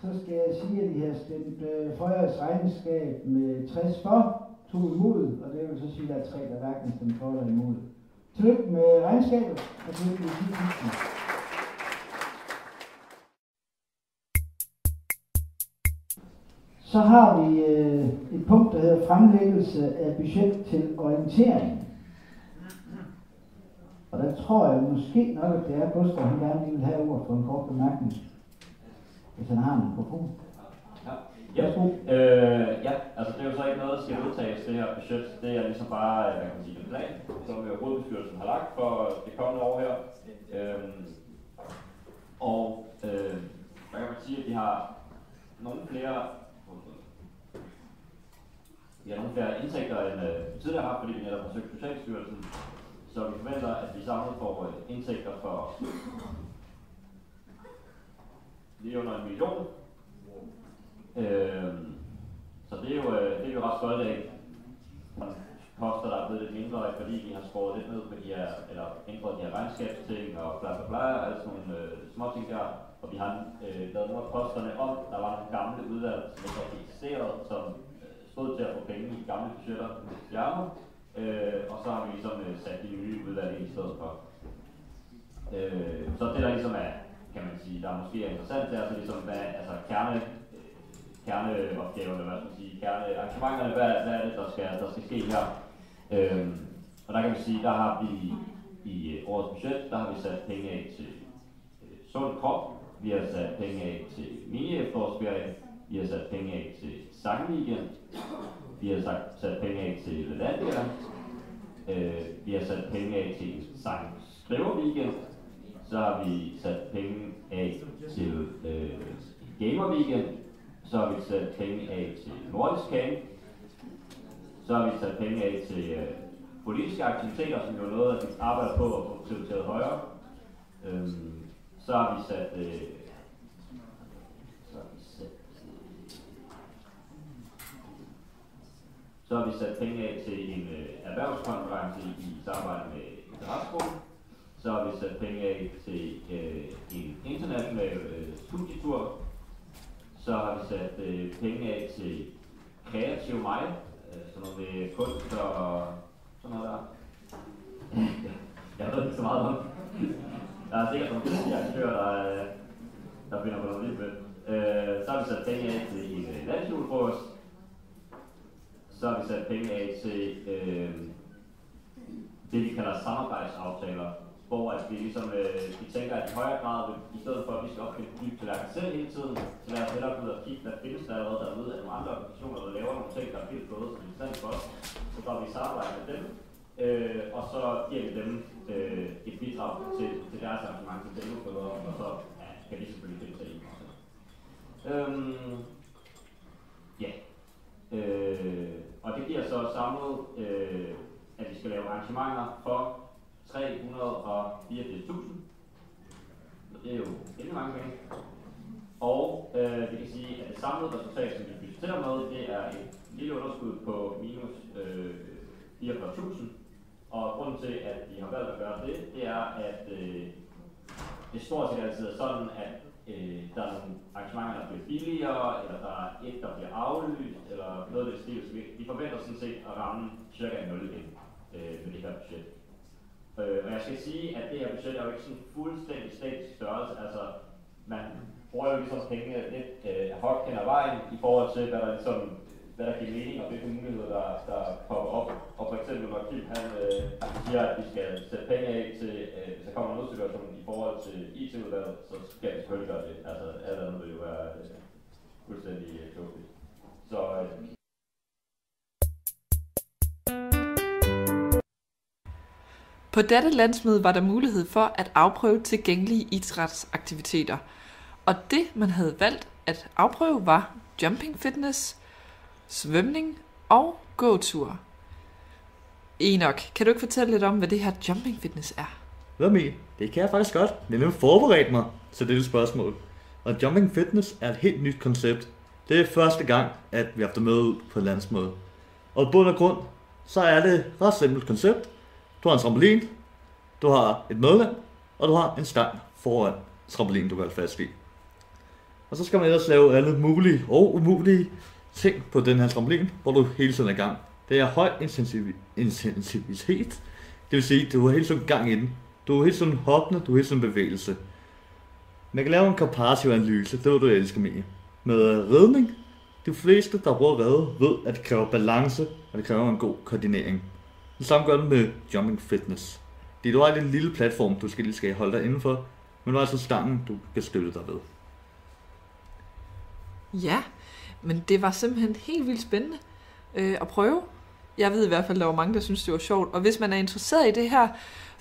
Så skal jeg sige, at I har stemt øh, for jeres regnskab med 60 for, 2 imod, og det vil så sige, at der er 3, der hverken stemmer for eller imod. Tillykke med regnskabet, og tillykke med 10.000. Så har vi øh, et punkt, der hedder fremlæggelse af budget til orientering. Og der tror jeg måske nok, at det er Gustav, han gerne vil have ordet for en kort bemærkning. Hvis han har en mikrofon. Ja, øh, ja, altså det er jo så ikke noget, der skal udtages, det her budget. Det er ligesom bare, øh, hvad kan man sige, en plan, som hovedbestyrelsen har lagt for det kommende år her. Øhm, og øh, hvad kan man sige, at de har nogle flere vi har nogle flere indtægter end øh, vi tidligere har haft, fordi vi netop har søgt Socialstyrelsen. Så vi forventer, at vi samlet får øh, indtægter for lige under en million. Øh, så det er jo, øh, det er vi jo ret stolte af. Poster, der er blevet lidt mindre, fordi vi har skåret lidt ned på de her, eller ændret de her regnskabsting og bla bla bla, og alle sådan nogle øh, små ting der. Og vi har øh, lavet nogle af posterne om. Der var nogle gamle udvalg, som ikke var eksisteret, som stod til at få penge i gamle budgetter fjernet, øh, og så har vi ligesom øh, sat de nye udvalg i stedet for. Øh, så det der ligesom er, kan man sige, der måske er interessant, det er altså ligesom, hvad, altså kerne, øh, kerneopgaverne, hvad skal man sige, kernearrangementerne, hvad, hvad er det, der skal, der skal ske her. Øh, og der kan man sige, der har vi i øh, årets budget, der har vi sat penge af til øh, sund krop, vi har sat penge af til mini-efterårsferie, vi har sat penge af til sangweekend. Vi har sat, sat penge af til Lalandia. Øh, vi har sat penge af til sang weekend. Så har vi sat penge af til øh, gamer weekend. Så har vi sat penge af til nordisk camp. Så har vi sat penge af til øh, politiske aktiviteter, som jo er noget, at vi arbejder på at få prioriteret højere. Øhm, så har vi sat øh, Så har vi sat penge af til en øh, erhvervskonference i samarbejde med Interessegruppen. Så har vi sat penge af til øh, en international øh, studietur. Så har vi sat øh, penge af til Kreativ Mig, øh, sådan noget med kunst og sådan noget der. jeg ved ikke så meget om Der er sikkert nogle dygtige aktører, der, øh, der finder på noget vildt med. Øh, så har vi sat penge af til en øh, landsjulefrokost så har vi sat penge af til øh, det, vi kalder samarbejdsaftaler, hvor at vi ligesom, øh, vi tænker, at i højere grad, i stedet for at vi skal opfinde ny tallerken selv hele tiden, så lad os hellere gå ud og kigge, hvad findes der allerede derude af nogle andre organisationer, der laver nogle ting, der er helt gode, som er for os. Så går vi i samarbejde med dem, øh, og så giver vi dem øh, et bidrag til, til deres arrangement, til dem, og så ja, kan de selvfølgelig deltage i også. Øhm, ja. Øh, og det giver så samlet, øh, at vi skal lave arrangementer for 384.000. Det er jo endnu mange penge. Og øh, vi kan sige, at det samlede resultat, som vi budgeterer med, det er et lille underskud på minus øh, 44.000. Og grunden til, at vi har valgt at gøre det, det er, at øh, det stort set altid er sådan, at øh, der er nogle arrangementer, der bliver billigere, eller der er et, der bliver aflyst, eller noget af det stil. Så vi, vi forventer sådan set at ramme cirka 0 igen øh, med det her budget. Øh, og jeg skal sige, at det her budget er jo ikke sådan fuldstændig statisk størrelse. Altså, man bruger jo ligesom penge lidt øh, hoc hen ad vejen i forhold til, hvad der ligesom hvad der giver mening, og hvilke muligheder, der, der kommer op. Og for eksempel, når Kim han, øh, siger, at vi skal sætte penge af til, øh, hvis der kommer en nødsituation i forhold til IT-udvalget, så skal vi selvfølgelig gøre det. Altså, alt andet vil jo være øh, fuldstændig øh, tåbeligt. Så øh, På dette landsmøde var der mulighed for at afprøve tilgængelige idrætsaktiviteter. Og det, man havde valgt at afprøve, var jumping fitness, svømning og gåtur. Enoch, kan du ikke fortælle lidt om, hvad det her jumping fitness er? Hvad med? Det kan jeg faktisk godt. Jeg har nemlig forberedt mig til dette spørgsmål. Og Jumping Fitness er et helt nyt koncept. Det er første gang, at vi har haft det med ud på landsmøde. Og bund og grund, så er det et ret simpelt koncept. Du har en trampolin, du har et medlem, og du har en stang foran trampolinen, du kan holde fast i. Og så skal man ellers lave alle mulige og umulige ting på den her trampolin, hvor du hele tiden er i gang. Det er høj intensiv- intensivitet. Det vil sige, du er hele tiden gang i den. Du er helt sådan hoppende, du er hele tiden bevægelse. Man kan lave en komparativ analyse, det vil du elske mere. Med øh, redning, de fleste, der bruger redde, ved, at det kræver balance, og det kræver en god koordinering. Det samme gør det med jumping fitness. Det er du har en lille platform, du skal lige skal holde dig indenfor, men du har altså stangen, du kan støtte dig ved. Ja, men det var simpelthen helt vildt spændende øh, at prøve. Jeg ved i hvert fald, at der var mange, der synes, det var sjovt. Og hvis man er interesseret i det her,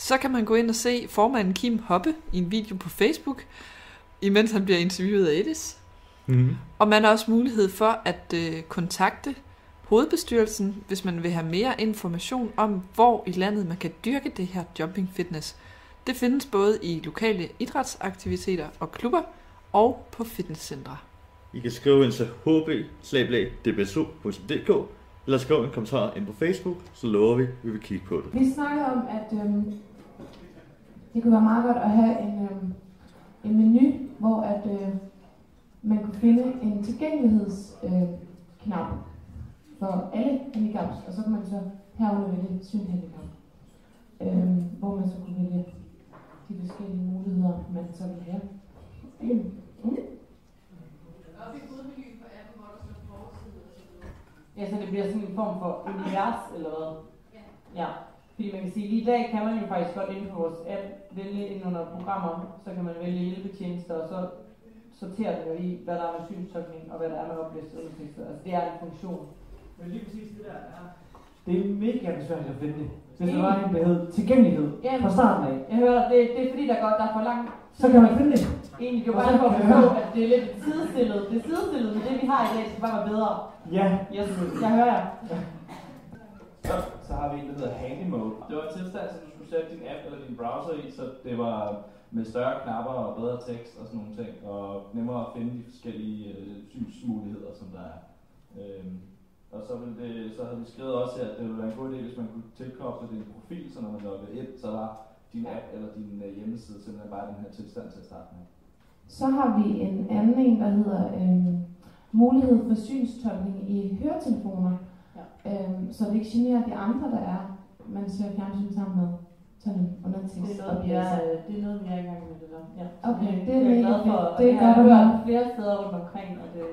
så kan man gå ind og se formanden Kim Hoppe i en video på Facebook, imens han bliver interviewet af Edis. Mm. Og man har også mulighed for at øh, kontakte hovedbestyrelsen, hvis man vil have mere information om, hvor i landet man kan dyrke det her jumping fitness. Det findes både i lokale idrætsaktiviteter og klubber og på fitnesscentre. I kan skrive ind til hb-dbsu.dk eller skrive en kommentar ind på Facebook, så lover vi, at vi vil kigge på det. Vi snakkede om, at øhm, det kunne være meget godt at have en, øhm, en menu, hvor at, øh, man kunne finde en tilgængelighedsknap øh, knap for alle handicaps, og så kunne man så herunder vælge synhandicap, øhm, hvor man så kunne vælge de forskellige muligheder, man så ville have. Mm. Mm. Ja, så det bliver sådan en form for univers, eller hvad? Ja. Fordi man kan sige, lige i dag kan man jo faktisk godt inde på vores app vælge ind under programmer, så kan man vælge hjælpetjenester, og så sorterer den jo i, hvad der er med synstolkning, og hvad der er med oplæst undertekster. Altså det er en funktion. Men lige præcis det der er... Det er mega besværligt at finde det. Hvis der var en, der hed tilgængelighed Ja, fra starten af. Jeg hører, det, det er fordi, der, går, der er for langt. Så kan man finde det. Egentlig jo bare for at forstå, at det er lidt sidestillet. Det er sidestillet med det, vi har i dag, det skal bare være bedre. Ja. Yes, jeg hører jer. Så, så har vi en, der hedder Handy Mode. Det var en tilstand, som du skulle sætte din app eller din browser i, så det var med større knapper og bedre tekst og sådan nogle ting, og nemmere at finde de forskellige øh, synsmuligheder, som der er. Øhm, og så, ville det, så havde vi skrevet også her, at det ville være en god idé, hvis man kunne tilkoble din profil, så når man logger ind, så var din app eller din øh, hjemmeside simpelthen bare den her tilstand til at starte med. Så har vi en anden en, der hedder øhm, mulighed for synstolkning i høretelefoner. Øhm, så det ikke generer de andre, der er, man ser fjernsyn sammen med. Sådan undertekst. Det er noget, vi er, det er noget, vi er i gang med det der. Ja. Okay, det, det er jeg glad for, Det det, gør du hørt flere steder rundt omkring, og det,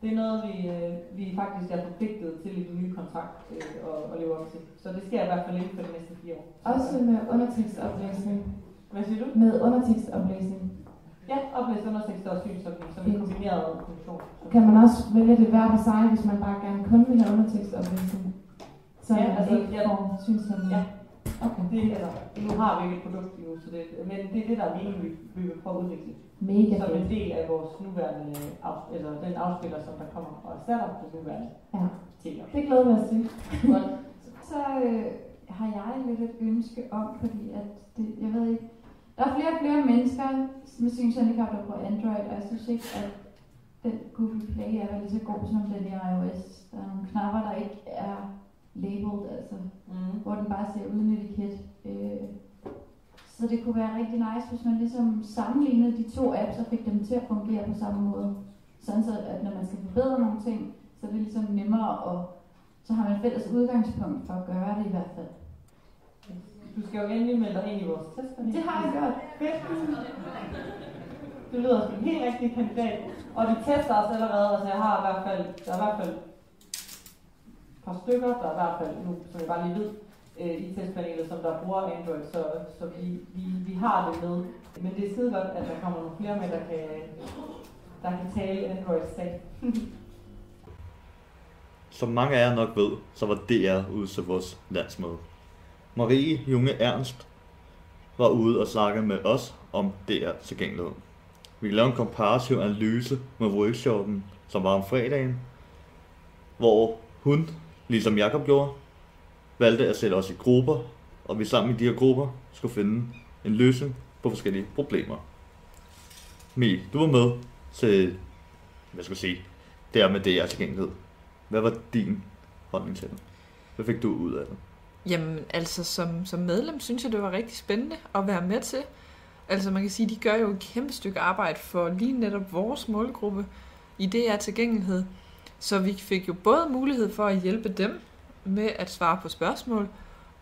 det er noget, vi, øh, vi faktisk er forpligtet til i den nye kontrakt øh, og, og leve op til. Så det sker i hvert fald inden for de næste fire år. Også med undertekstoplæsning. Hvad siger du? Med undertekstoplæsning. Ja, oplæst undertekster og synstolkning som en Fint. kombineret funktion. Kan man også vælge det hver for sig, hvis man bare gerne kun vil have undertekstoplæsning? Så Ja, altså, ikke ja. får synstolkning. Ja. Okay. Det, altså, nu har vi ikke et produkt endnu, så det, men det er det, der er meningen, vi, vi vil prøve at udvikle. Mega Som en del af vores nuværende, af, eller den afspiller, som der kommer og erstatter det nuværende. Ja. Teler. Det glæder os til. Godt. Så øh, har jeg lidt et ønske om, fordi at det, jeg ved ikke, der er flere og flere mennesker med synshandicap, der bruger Android, og jeg synes ikke, at den Google Play er lige så god som den i iOS. Der er nogle knapper, der ikke er labeled, altså, mm. hvor den bare ser uden etiket. Øh, så det kunne være rigtig nice, hvis man ligesom sammenlignede de to apps og fik dem til at fungere på samme måde. Sådan så, at når man skal forbedre nogle ting, så er det ligesom nemmere, og så har man et fælles udgangspunkt for at gøre det i hvert fald. Du skal jo endelig melde dig ind i vores testpanel. Det har jeg gjort. Fedt. Det lyder som en helt rigtig kandidat. Og de tester os allerede, altså jeg har i hvert fald, der er i hvert fald et par stykker, der er i hvert fald nu, som jeg bare lige ved, øh, i testpanelet, som der bruger Android, så, så vi, vi, vi har det med. Men det er skide godt, at der kommer nogle flere med, der kan, der kan tale Androids sag. Som mange af jer nok ved, så var DR ude til vores landsmøde. Marie Junge Ernst var ude og snakke med os om DR tilgængelighed. Vi lavede en komparativ analyse med workshoppen, som var om fredagen, hvor hun, ligesom Jakob gjorde, valgte at sætte os i grupper, og vi sammen i de her grupper skulle finde en løsning på forskellige problemer. Mie, du var med til, hvad skal jeg sige, det her med DR tilgængelighed. Hvad var din holdning til det? Hvad fik du ud af det? Jamen, altså som, som medlem synes jeg, det var rigtig spændende at være med til. Altså man kan sige, de gør jo et kæmpe stykke arbejde for lige netop vores målgruppe i DR tilgængelighed. Så vi fik jo både mulighed for at hjælpe dem med at svare på spørgsmål,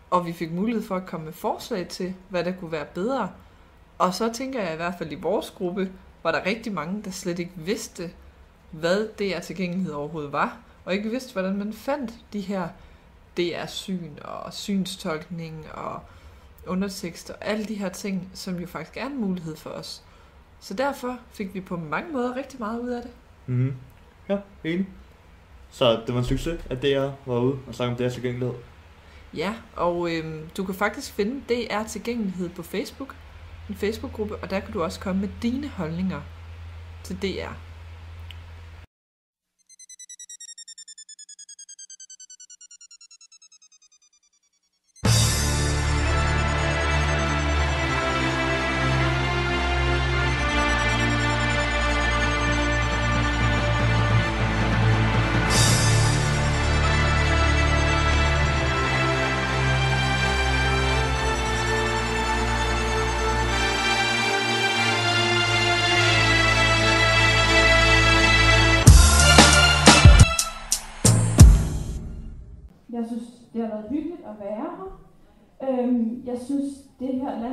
og vi fik mulighed for at komme med forslag til, hvad der kunne være bedre. Og så tænker jeg i hvert fald i vores gruppe, var der rigtig mange, der slet ikke vidste, hvad DR tilgængelighed overhovedet var, og ikke vidste, hvordan man fandt de her DR-syn og synstolkning og undertekster og alle de her ting, som jo faktisk er en mulighed for os. Så derfor fik vi på mange måder rigtig meget ud af det. Mhm. Ja, enig. Så det var en succes, at DR var ude og snakke om DR tilgængelighed. Ja, og øhm, du kan faktisk finde DR tilgængelighed på Facebook, en Facebook-gruppe, og der kan du også komme med dine holdninger til DR.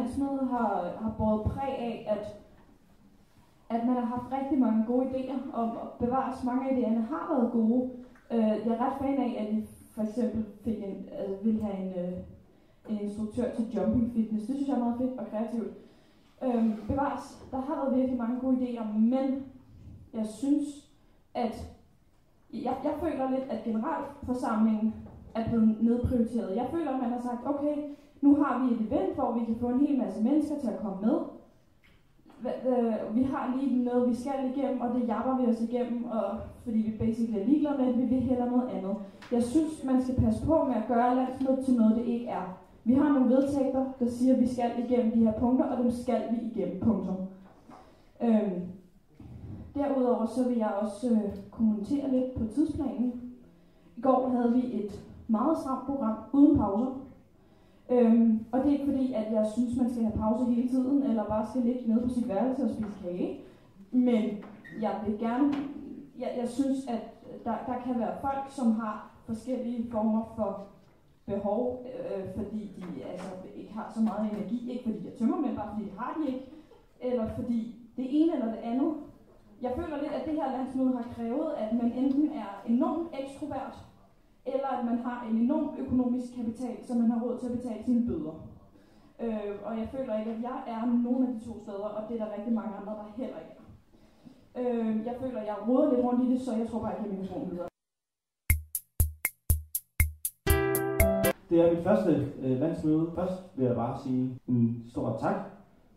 det her landsmøde har, har båret præg af, at, at man har haft rigtig mange gode idéer, og og bevares mange af idéerne har været gode. Øh, jeg er ret fan af, at vi for eksempel fik en, øh, altså, vil have en, øh, en instruktør til jumping fitness. Det synes jeg er meget fedt og kreativt. Øh, bevares, der har været virkelig mange gode idéer, men jeg synes, at jeg, jeg føler lidt, at generalforsamlingen er blevet nedprioriteret. Jeg føler, at man har sagt, okay, nu har vi et event, hvor vi kan få en hel masse mennesker til at komme med. Øh, vi har lige noget, vi skal igennem, og det japper vi os igennem, og fordi vi basically er ligeglade med vi vil hellere noget andet. Jeg synes, man skal passe på med at gøre landsmødet til noget, det ikke er. Vi har nogle vedtægter, der siger, at vi skal igennem de her punkter, og dem skal vi igennem, punktum. Øhm, derudover så vil jeg også øh, kommentere lidt på tidsplanen. I går havde vi et meget stramt program uden pauser. Øhm, og det er ikke fordi, at jeg synes, man skal have pause hele tiden, eller bare skal ligge nede på sit værelse og spise kage. Men jeg vil gerne, jeg, jeg synes, at der, der kan være folk, som har forskellige former for behov, øh, fordi de altså, ikke har så meget energi, ikke fordi jeg tømmer, men bare fordi det har de ikke, eller fordi det ene eller det andet. Jeg føler lidt, at det her landsmøde har krævet, at man enten er enormt ekstrovert, eller at man har en enorm økonomisk kapital, så man har råd til at betale sine bøder. Øh, og jeg føler ikke, at jeg er nogen af de to steder, og det er der rigtig mange andre, der heller ikke er. Øh, jeg føler, at jeg råder lidt rundt i det, så jeg tror bare, at jeg kan mikrofonen videre. Det er mit første øh, landsmøde. Først vil jeg bare sige en stor tak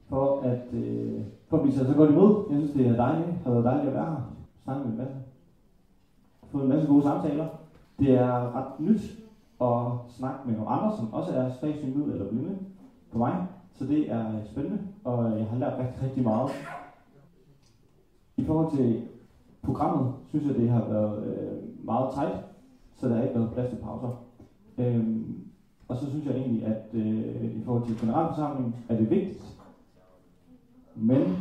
for at, øh, for at blive taget så godt imod. Jeg synes, det er dejligt. Det har været dejligt at være her. Snakke med en masse. Fået en masse gode samtaler. Det er ret nyt at snakke med nogle andre, som også er svagsynede eller blinde på mig. Så det er spændende, og jeg har lært rigtig, rigtig meget. I forhold til programmet, synes jeg, det har været øh, meget tight, så der er ikke været plads til pauser. Øhm, og så synes jeg egentlig, at øh, i forhold til generalforsamlingen er det vigtigt, men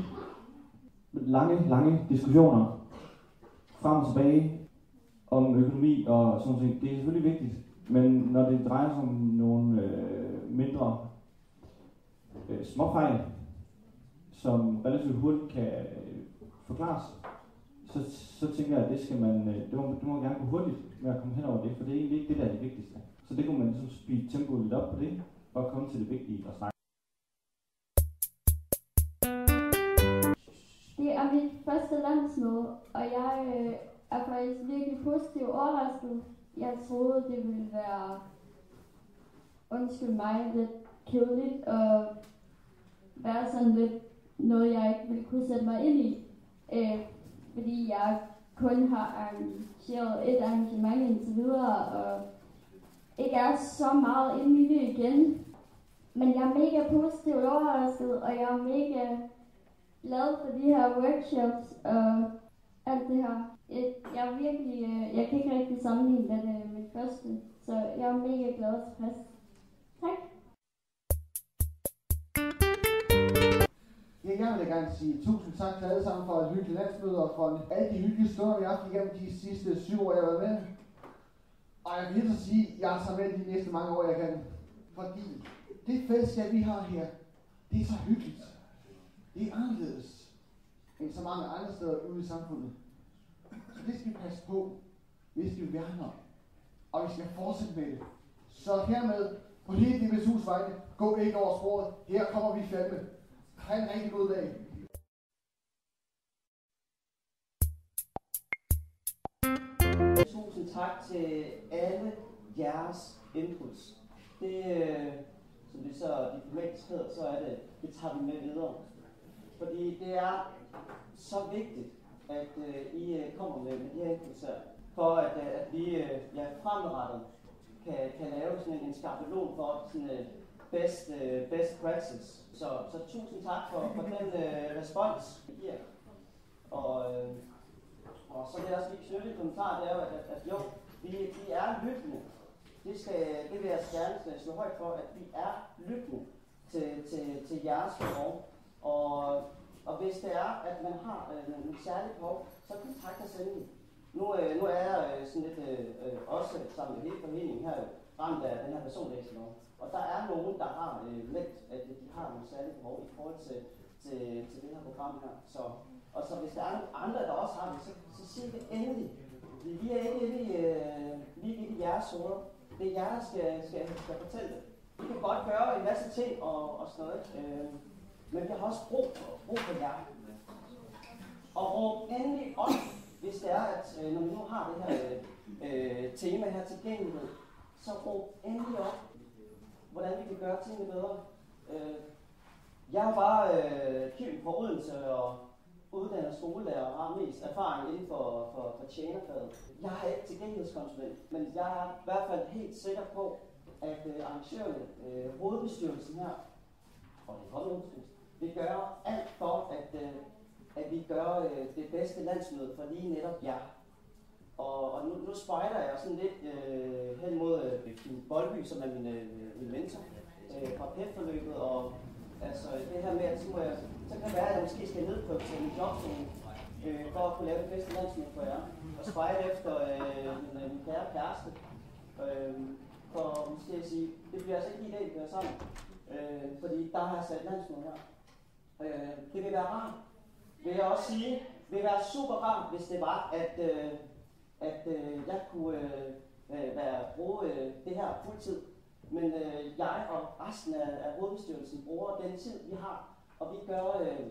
lange, lange diskussioner frem og tilbage om økonomi og sådan noget, det er selvfølgelig vigtigt. Men når det drejer sig om nogle øh, mindre øh, småfejl, som relativt hurtigt kan øh, forklares, så, så tænker jeg, at det skal man, øh, det, må, det må gerne gå hurtigt med at komme hen over det, for det er egentlig ikke det, der er det vigtigste. Så det kunne man ligesom speede tempoet lidt op på det, og komme til det vigtige og snakke. Det er mit første landsmøde, og jeg øh, er faktisk virkelig positivt overrasket. Jeg troede, det ville være, undskyld mig, lidt kedeligt og være sådan lidt noget, jeg ikke ville kunne sætte mig ind i. Øh, fordi jeg kun har arrangeret et arrangement indtil videre, og ikke er så meget inde i det igen. Men jeg er mega positivt overrasket, og jeg er mega glad for de her workshops og alt det her. Jeg, jeg er virkelig, øh, jeg kan ikke rigtig sammenligne det med øh, mit første, så jeg er mega glad og tilfreds. Tak. Ja, jeg vil gerne sige tusind tak til alle sammen for et hyggeligt landsmøde og for alle de hyggelige stunder, vi har haft igennem de sidste syv år, jeg har været med. Og jeg vil så sige, at jeg tager med de næste mange år, jeg kan. Fordi det fællesskab, vi har her, det er så hyggeligt. Det er anderledes end så mange andre steder ude i samfundet. Det skal vi passe på. Det skal vi værne om. Og vi skal fortsætte med det. Så hermed, på hele DBSU's vegne, gå ikke over sporet. Her kommer vi fandme. Ha' en rigtig god dag. Tusind tak til alle jeres inputs. Det, øh, som det så diplomatisk hedder, så er det, det tager vi med videre. Fordi det er så vigtigt, at øh, I øh, kommer med, med de her inputs for at, øh, at vi øh, ja, fremadrettet kan, kan lave sådan en, en skabelon for sådan øh, best, øh, best practice. Så, så tusind tak for, for den øh, respons, I giver. Og, øh, og så vil jeg også lige knytte en kommentar, det er jo, at, at, at jo, vi, vi er lyttende. Det, skal, det vil jeg gerne øh, slå højt for, at vi er lyttende til, til, til jeres behov. Og, og hvis det er, at man har øh, en særlig behov, så kontakt os endelig. Nu, øh, nu er jeg øh, sådan lidt øh, øh også sammen med hele foreningen her ramt af den her personlæselov. Og der er nogen, der har øh, meldt, at de har nogle særlige behov i forhold til, til, til det her program her. Så, og så hvis der er nogle andre, der også har det, så, så sig det endelig. Vi, er ikke inde i, øh, vi i jeres hoveder. Det er jer, der skal, skal, skal fortælle det. Vi kan godt gøre en masse ting og, og sådan noget, øh, men vi har også brug, brug for jer. Og råb endelig op, hvis det er, at øh, når vi nu har det her øh, tema her tilgængelighed, så råb endelig op, hvordan vi kan gøre tingene bedre. Øh, jeg er bare øh, Kim fra Odense og uddannet skolelærer og har mest erfaring inden for, for, for tjenerfaget. Jeg er ikke tilgængelighedskonsulent, men jeg er i hvert fald helt sikker på, at øh, arrangørerne, øh, hovedbestyrelsen her, og det er vil gøre alt for, at, øh, at vi gør øh, det bedste landsmøde for lige netop jer. Og, og nu, nu spejder jeg sådan lidt øh, hen mod øh, Kim Boldby, som er min, øh, min mentor øh, fra PET-forløbet, og altså det her med, at så, må jeg, så kan det være, at jeg måske skal nedprioritere min jobzone, øh, for at kunne lave det bedste landsmøde for jer. Og spejde efter øh, min, øh, min kære kæreste, øh, for måske at sige, det bliver altså ikke lige dag, vi gør sammen. Øh, fordi der har jeg sat landsmøde her. Øh, det vil være rart, vil jeg også sige, vil være super rart, hvis det var, at, øh, at øh, jeg kunne øh, øh, være, bruge øh, det her fuldtid. Men øh, jeg og resten af, af hovedbestyrelsen bruger den tid, vi har, og vi gør, øh,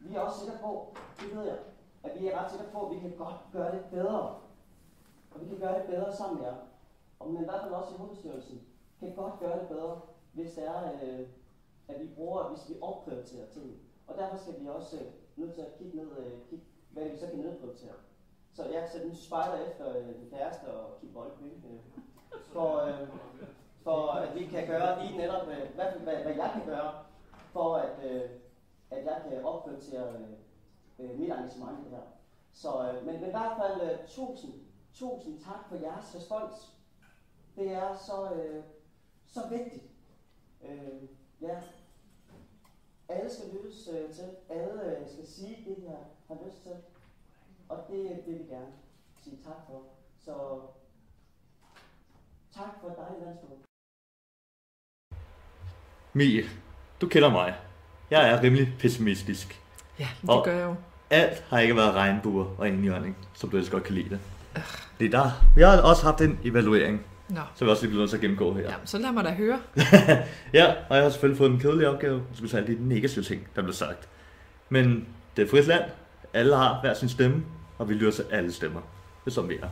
vi er også sikre på, det ved jeg, at vi er ret sikre på, at vi kan godt gøre det bedre. Og vi kan gøre det bedre sammen med jer. Og men i hvert fald også i hovedbestyrelsen kan godt gøre det bedre, hvis det er, øh, at vi bruger, hvis vi opprioriterer tingene. Og derfor skal vi også øh, nødt til at kigge ned, øh, kigge, hvad vi så kan nedprioritere. Så jeg så nu spejder efter øh, den kæreste og Kim Bolby, øh, for, øh, for at vi kan gøre lige netop, øh, hvad, hvad, hvad jeg kan gøre, for at, øh, at jeg kan opprioritere øh, øh, mit engagement i det her. Så, øh, men, men i hvert fald øh, tusind, tusind tak for jeres respons. Det er så, øh, så vigtigt. Øh, ja, alle skal lyttes øh, til. Alle øh, skal sige det, de har, har lyst til. Og det vil vi gerne sige tak for. Så tak for dig, landsmøde. Mie, du kender mig. Jeg er rimelig pessimistisk. Ja, det Og gør jeg jo. Alt har ikke været regnbuer og indjørning, som du ellers godt kan lide det. Det er der. Vi har også haft en evaluering, Nå. så vi også lige bliver nødt til at gennemgå her. Ja, så lad mig da høre. ja, og jeg har selvfølgelig fået en kedelig opgave, som vil alle de negative ting, der blev sagt. Men det er frit land. Alle har hver sin stemme, og vi lytter til alle stemmer. Det er som vi er.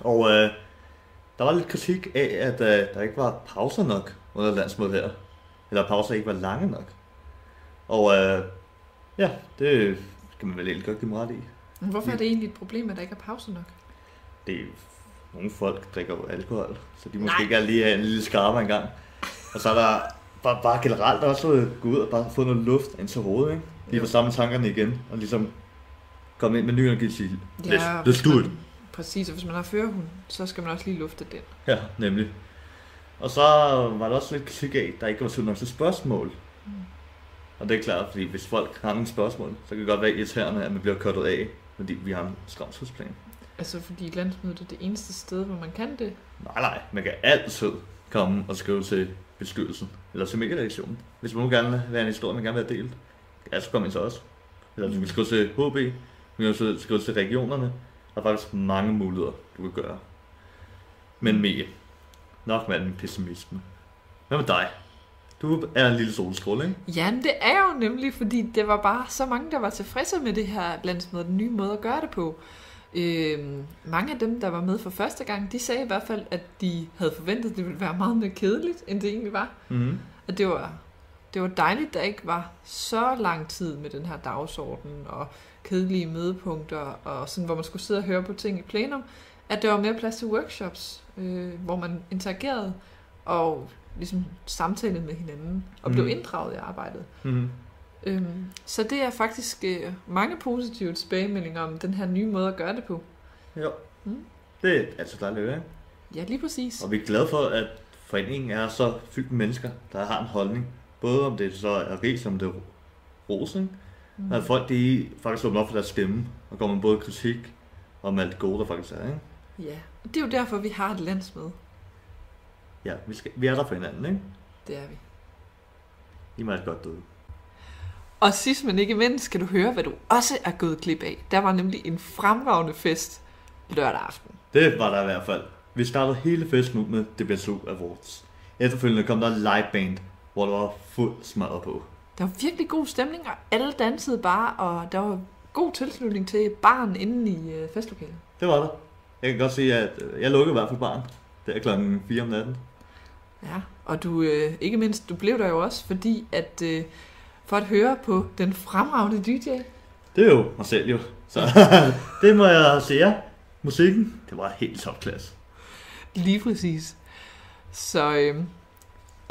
Og øh, der var lidt kritik af, at øh, der ikke var pauser nok under landsmødet her. Eller pauser ikke var lange nok. Og øh, ja, det kan man vel egentlig godt give mig ret i. Men Hvorfor er det egentlig et problem, at der ikke er pause nok? Det er, nogle folk drikker jo alkohol, så de måske Nej. ikke lige have en lille skarpe engang. Og så er der bare, bare generelt også gå ud og bare få noget luft ind til hovedet, ikke? Lige få samle tankerne igen, og ligesom komme ind med ny energi og sige, let's, Ja, let's do it. Præcis, og hvis man har førerhund, så skal man også lige lufte den. Ja, nemlig. Og så var der også lidt kritik af, der ikke var tid nok til spørgsmål. Mm. Og det er klart, fordi hvis folk har nogle spørgsmål, så kan det godt være irriterende, at man bliver kottet af, fordi vi har en stram tidsplan. Altså fordi landsmødet er det eneste sted, hvor man kan det. Nej, nej, man kan altid komme og skrive til bestyrelsen, eller til medieredaktionen. Hvis man gerne vil være en historie, man gerne vil have delt, kan altså komme ind til os. Eller du kan skrive til HB, du kan også skrive til regionerne. Der er faktisk mange muligheder, du kan gøre. Men Mie, nok med min pessimisme. Hvad med dig? Du er en lille solskrål, ikke? Ja, men det er jo nemlig, fordi det var bare så mange, der var tilfredse med det her landsmøde, den nye måde at gøre det på. Øhm, mange af dem, der var med for første gang, de sagde i hvert fald, at de havde forventet, at det ville være meget mere kedeligt, end det egentlig var. Mhm. At det var, det var dejligt, der ikke var så lang tid med den her dagsorden og kedelige mødepunkter, og sådan, hvor man skulle sidde og høre på ting i plenum, at der var mere plads til workshops, øh, hvor man interagerede og ligesom samtalede med hinanden og blev Mhm. inddraget i arbejdet. Mhm. Øhm, så det er faktisk øh, mange positive tilbagemeldinger om den her nye måde at gøre det på. Jo. Mm. Det er altså dejligt, ikke? Ja, lige præcis. Og vi er glade for, at foreningen er så fyldt med mennesker, der har en holdning. Både om det så er ris, om det er ros, ikke? Mm. At folk de faktisk åbner op for deres stemme, og går med både kritik om alt det gode, der faktisk er, ikke? Ja, og det er jo derfor, vi har et landsmøde. Ja, vi, skal, vi er der for hinanden, ikke? Det er vi. I må have et godt døde. Og sidst men ikke mindst skal du høre, hvad du også er gået glip af. Der var nemlig en fremragende fest lørdag aften. Det var der i hvert fald. Vi startede hele festen ud med DBSU Awards. Efterfølgende kom der live band, hvor der var fuld smadret på. Der var virkelig god stemning, og alle dansede bare, og der var god tilslutning til barn inde i øh, festlokalet. Det var der. Jeg kan godt sige, at øh, jeg lukkede i hvert fald barn. Det er klokken 4 om natten. Ja, og du, øh, ikke mindst, du blev der jo også, fordi at øh, for at høre på den fremragende DJ. Det er jo mig selv jo. Så det må jeg sige ja. Musikken, det var helt topklasse. Lige præcis. Så øh,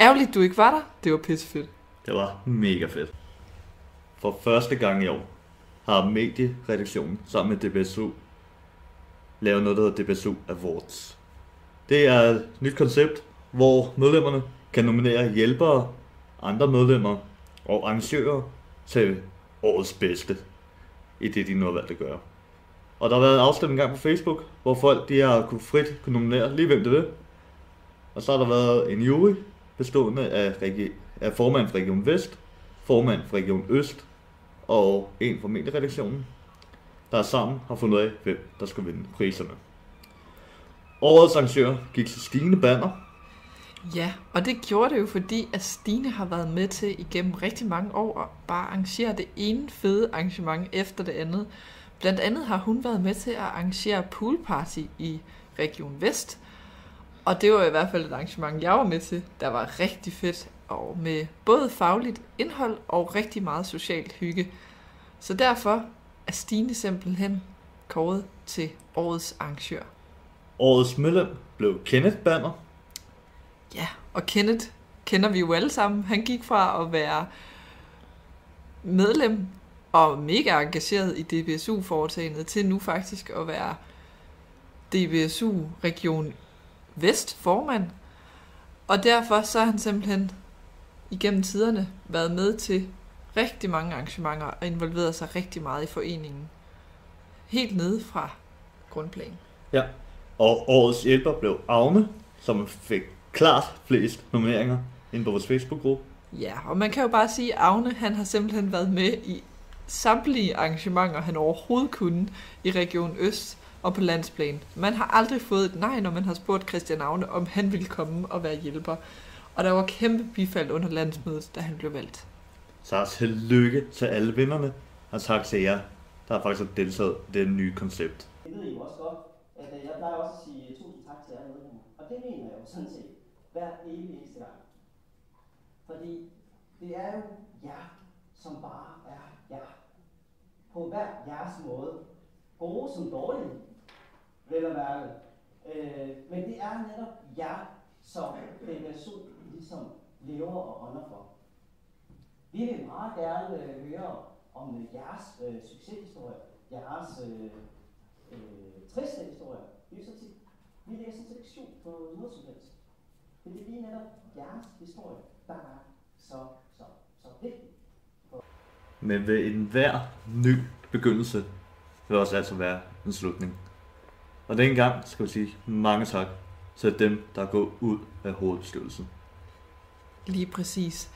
ærgerligt, du ikke var der. Det var pissefedt. Det var mega fedt. For første gang i år har medieredaktionen sammen med DBSU lavet noget, der hedder DBSU Awards. Det er et nyt koncept, hvor medlemmerne kan nominere hjælpere, andre medlemmer og arrangører til årets bedste i det, de nu har valgt at gøre. Og der har været en afstemning gang på Facebook, hvor folk de har kunne frit kunne nominere lige hvem det vil. Og så har der været en jury bestående af, regi- af formand for Region Vest, formand for Region Øst og en fra medieredaktionen, der sammen har fundet af, hvem der skulle vinde priserne. Årets arrangør gik til Stine Banner, Ja, og det gjorde det jo, fordi at Stine har været med til igennem rigtig mange år at bare arrangere det ene fede arrangement efter det andet. Blandt andet har hun været med til at arrangere poolparty i Region Vest. Og det var i hvert fald et arrangement, jeg var med til, der var rigtig fedt, og med både fagligt indhold og rigtig meget socialt hygge. Så derfor er Stine simpelthen kåret til årets arrangør. Årets medlem blev Kenneth Banner, Ja, og Kenneth kender vi jo alle sammen. Han gik fra at være medlem og mega engageret i DBSU-foretagendet til nu faktisk at være DBSU Region Vest formand. Og derfor så har han simpelthen igennem tiderne været med til rigtig mange arrangementer og involveret sig rigtig meget i foreningen. Helt nede fra grundplan. Ja. Og årets hjælper blev Agne, som fik klart flest nomineringer inde på vores Facebook-gruppe. Ja, og man kan jo bare sige, at Agne han har simpelthen været med i samtlige arrangementer, han overhovedet kunne i Region Øst og på landsplan. Man har aldrig fået et nej, når man har spurgt Christian Agne, om han ville komme og være hjælper. Og der var kæmpe bifald under landsmødet, da han blev valgt. Så tillykke til alle vinderne, og tak til jer, der faktisk har deltaget i det nye koncept. Det ved I jo også godt, at øh, jeg plejer også at sige tusind tak til jer medlemmer. Og det mener jeg jo sådan set hver evig eneste gang. Fordi det er jo jer, som bare er jer. På hver jeres måde. Gode som dårlige, vel at mærke. Øh, men det er netop jer, som den person ligesom lever og ånder for. Vi vil meget gerne øh, høre om øh, jeres øh, succeshistorie, jeres øh, øh, triste historie. Vi, er sådan vi læser en selektion på noget som helst. Men det er lige netop jeres historie, der er så, så, så vigtig. Men ved enhver ny begyndelse vil også altid være en slutning. Og den gang skal vi sige mange tak til dem, der er gået ud af hovedbestyrelsen. Lige præcis.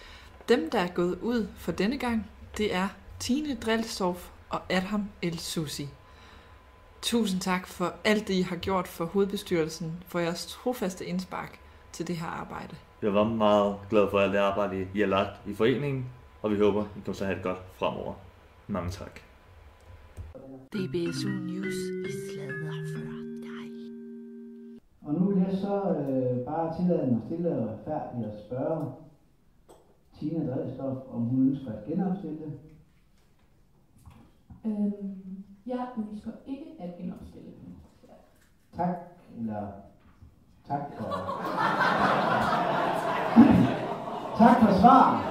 Dem, der er gået ud for denne gang, det er Tine Drelstorff og Adam El Susi. Tusind tak for alt det, I har gjort for hovedbestyrelsen, for jeres trofaste indspark til det her arbejde. Jeg var meget glad for alt det arbejde, I har lagt i foreningen, og vi håber, I kommer til at have det godt fremover. Mange tak. DBSU News i sladder for dig. Og nu vil jeg så øh, bare tillade mig stille og retfærdigt at spørge Tina Dredstof, om hun ønsker at genopstille. Øhm, jeg ønsker ikke at genopstille. Tak, eller tak for... tak for svar.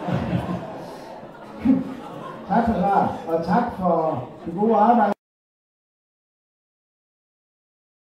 tak for svar, og tak for det gode arbejde.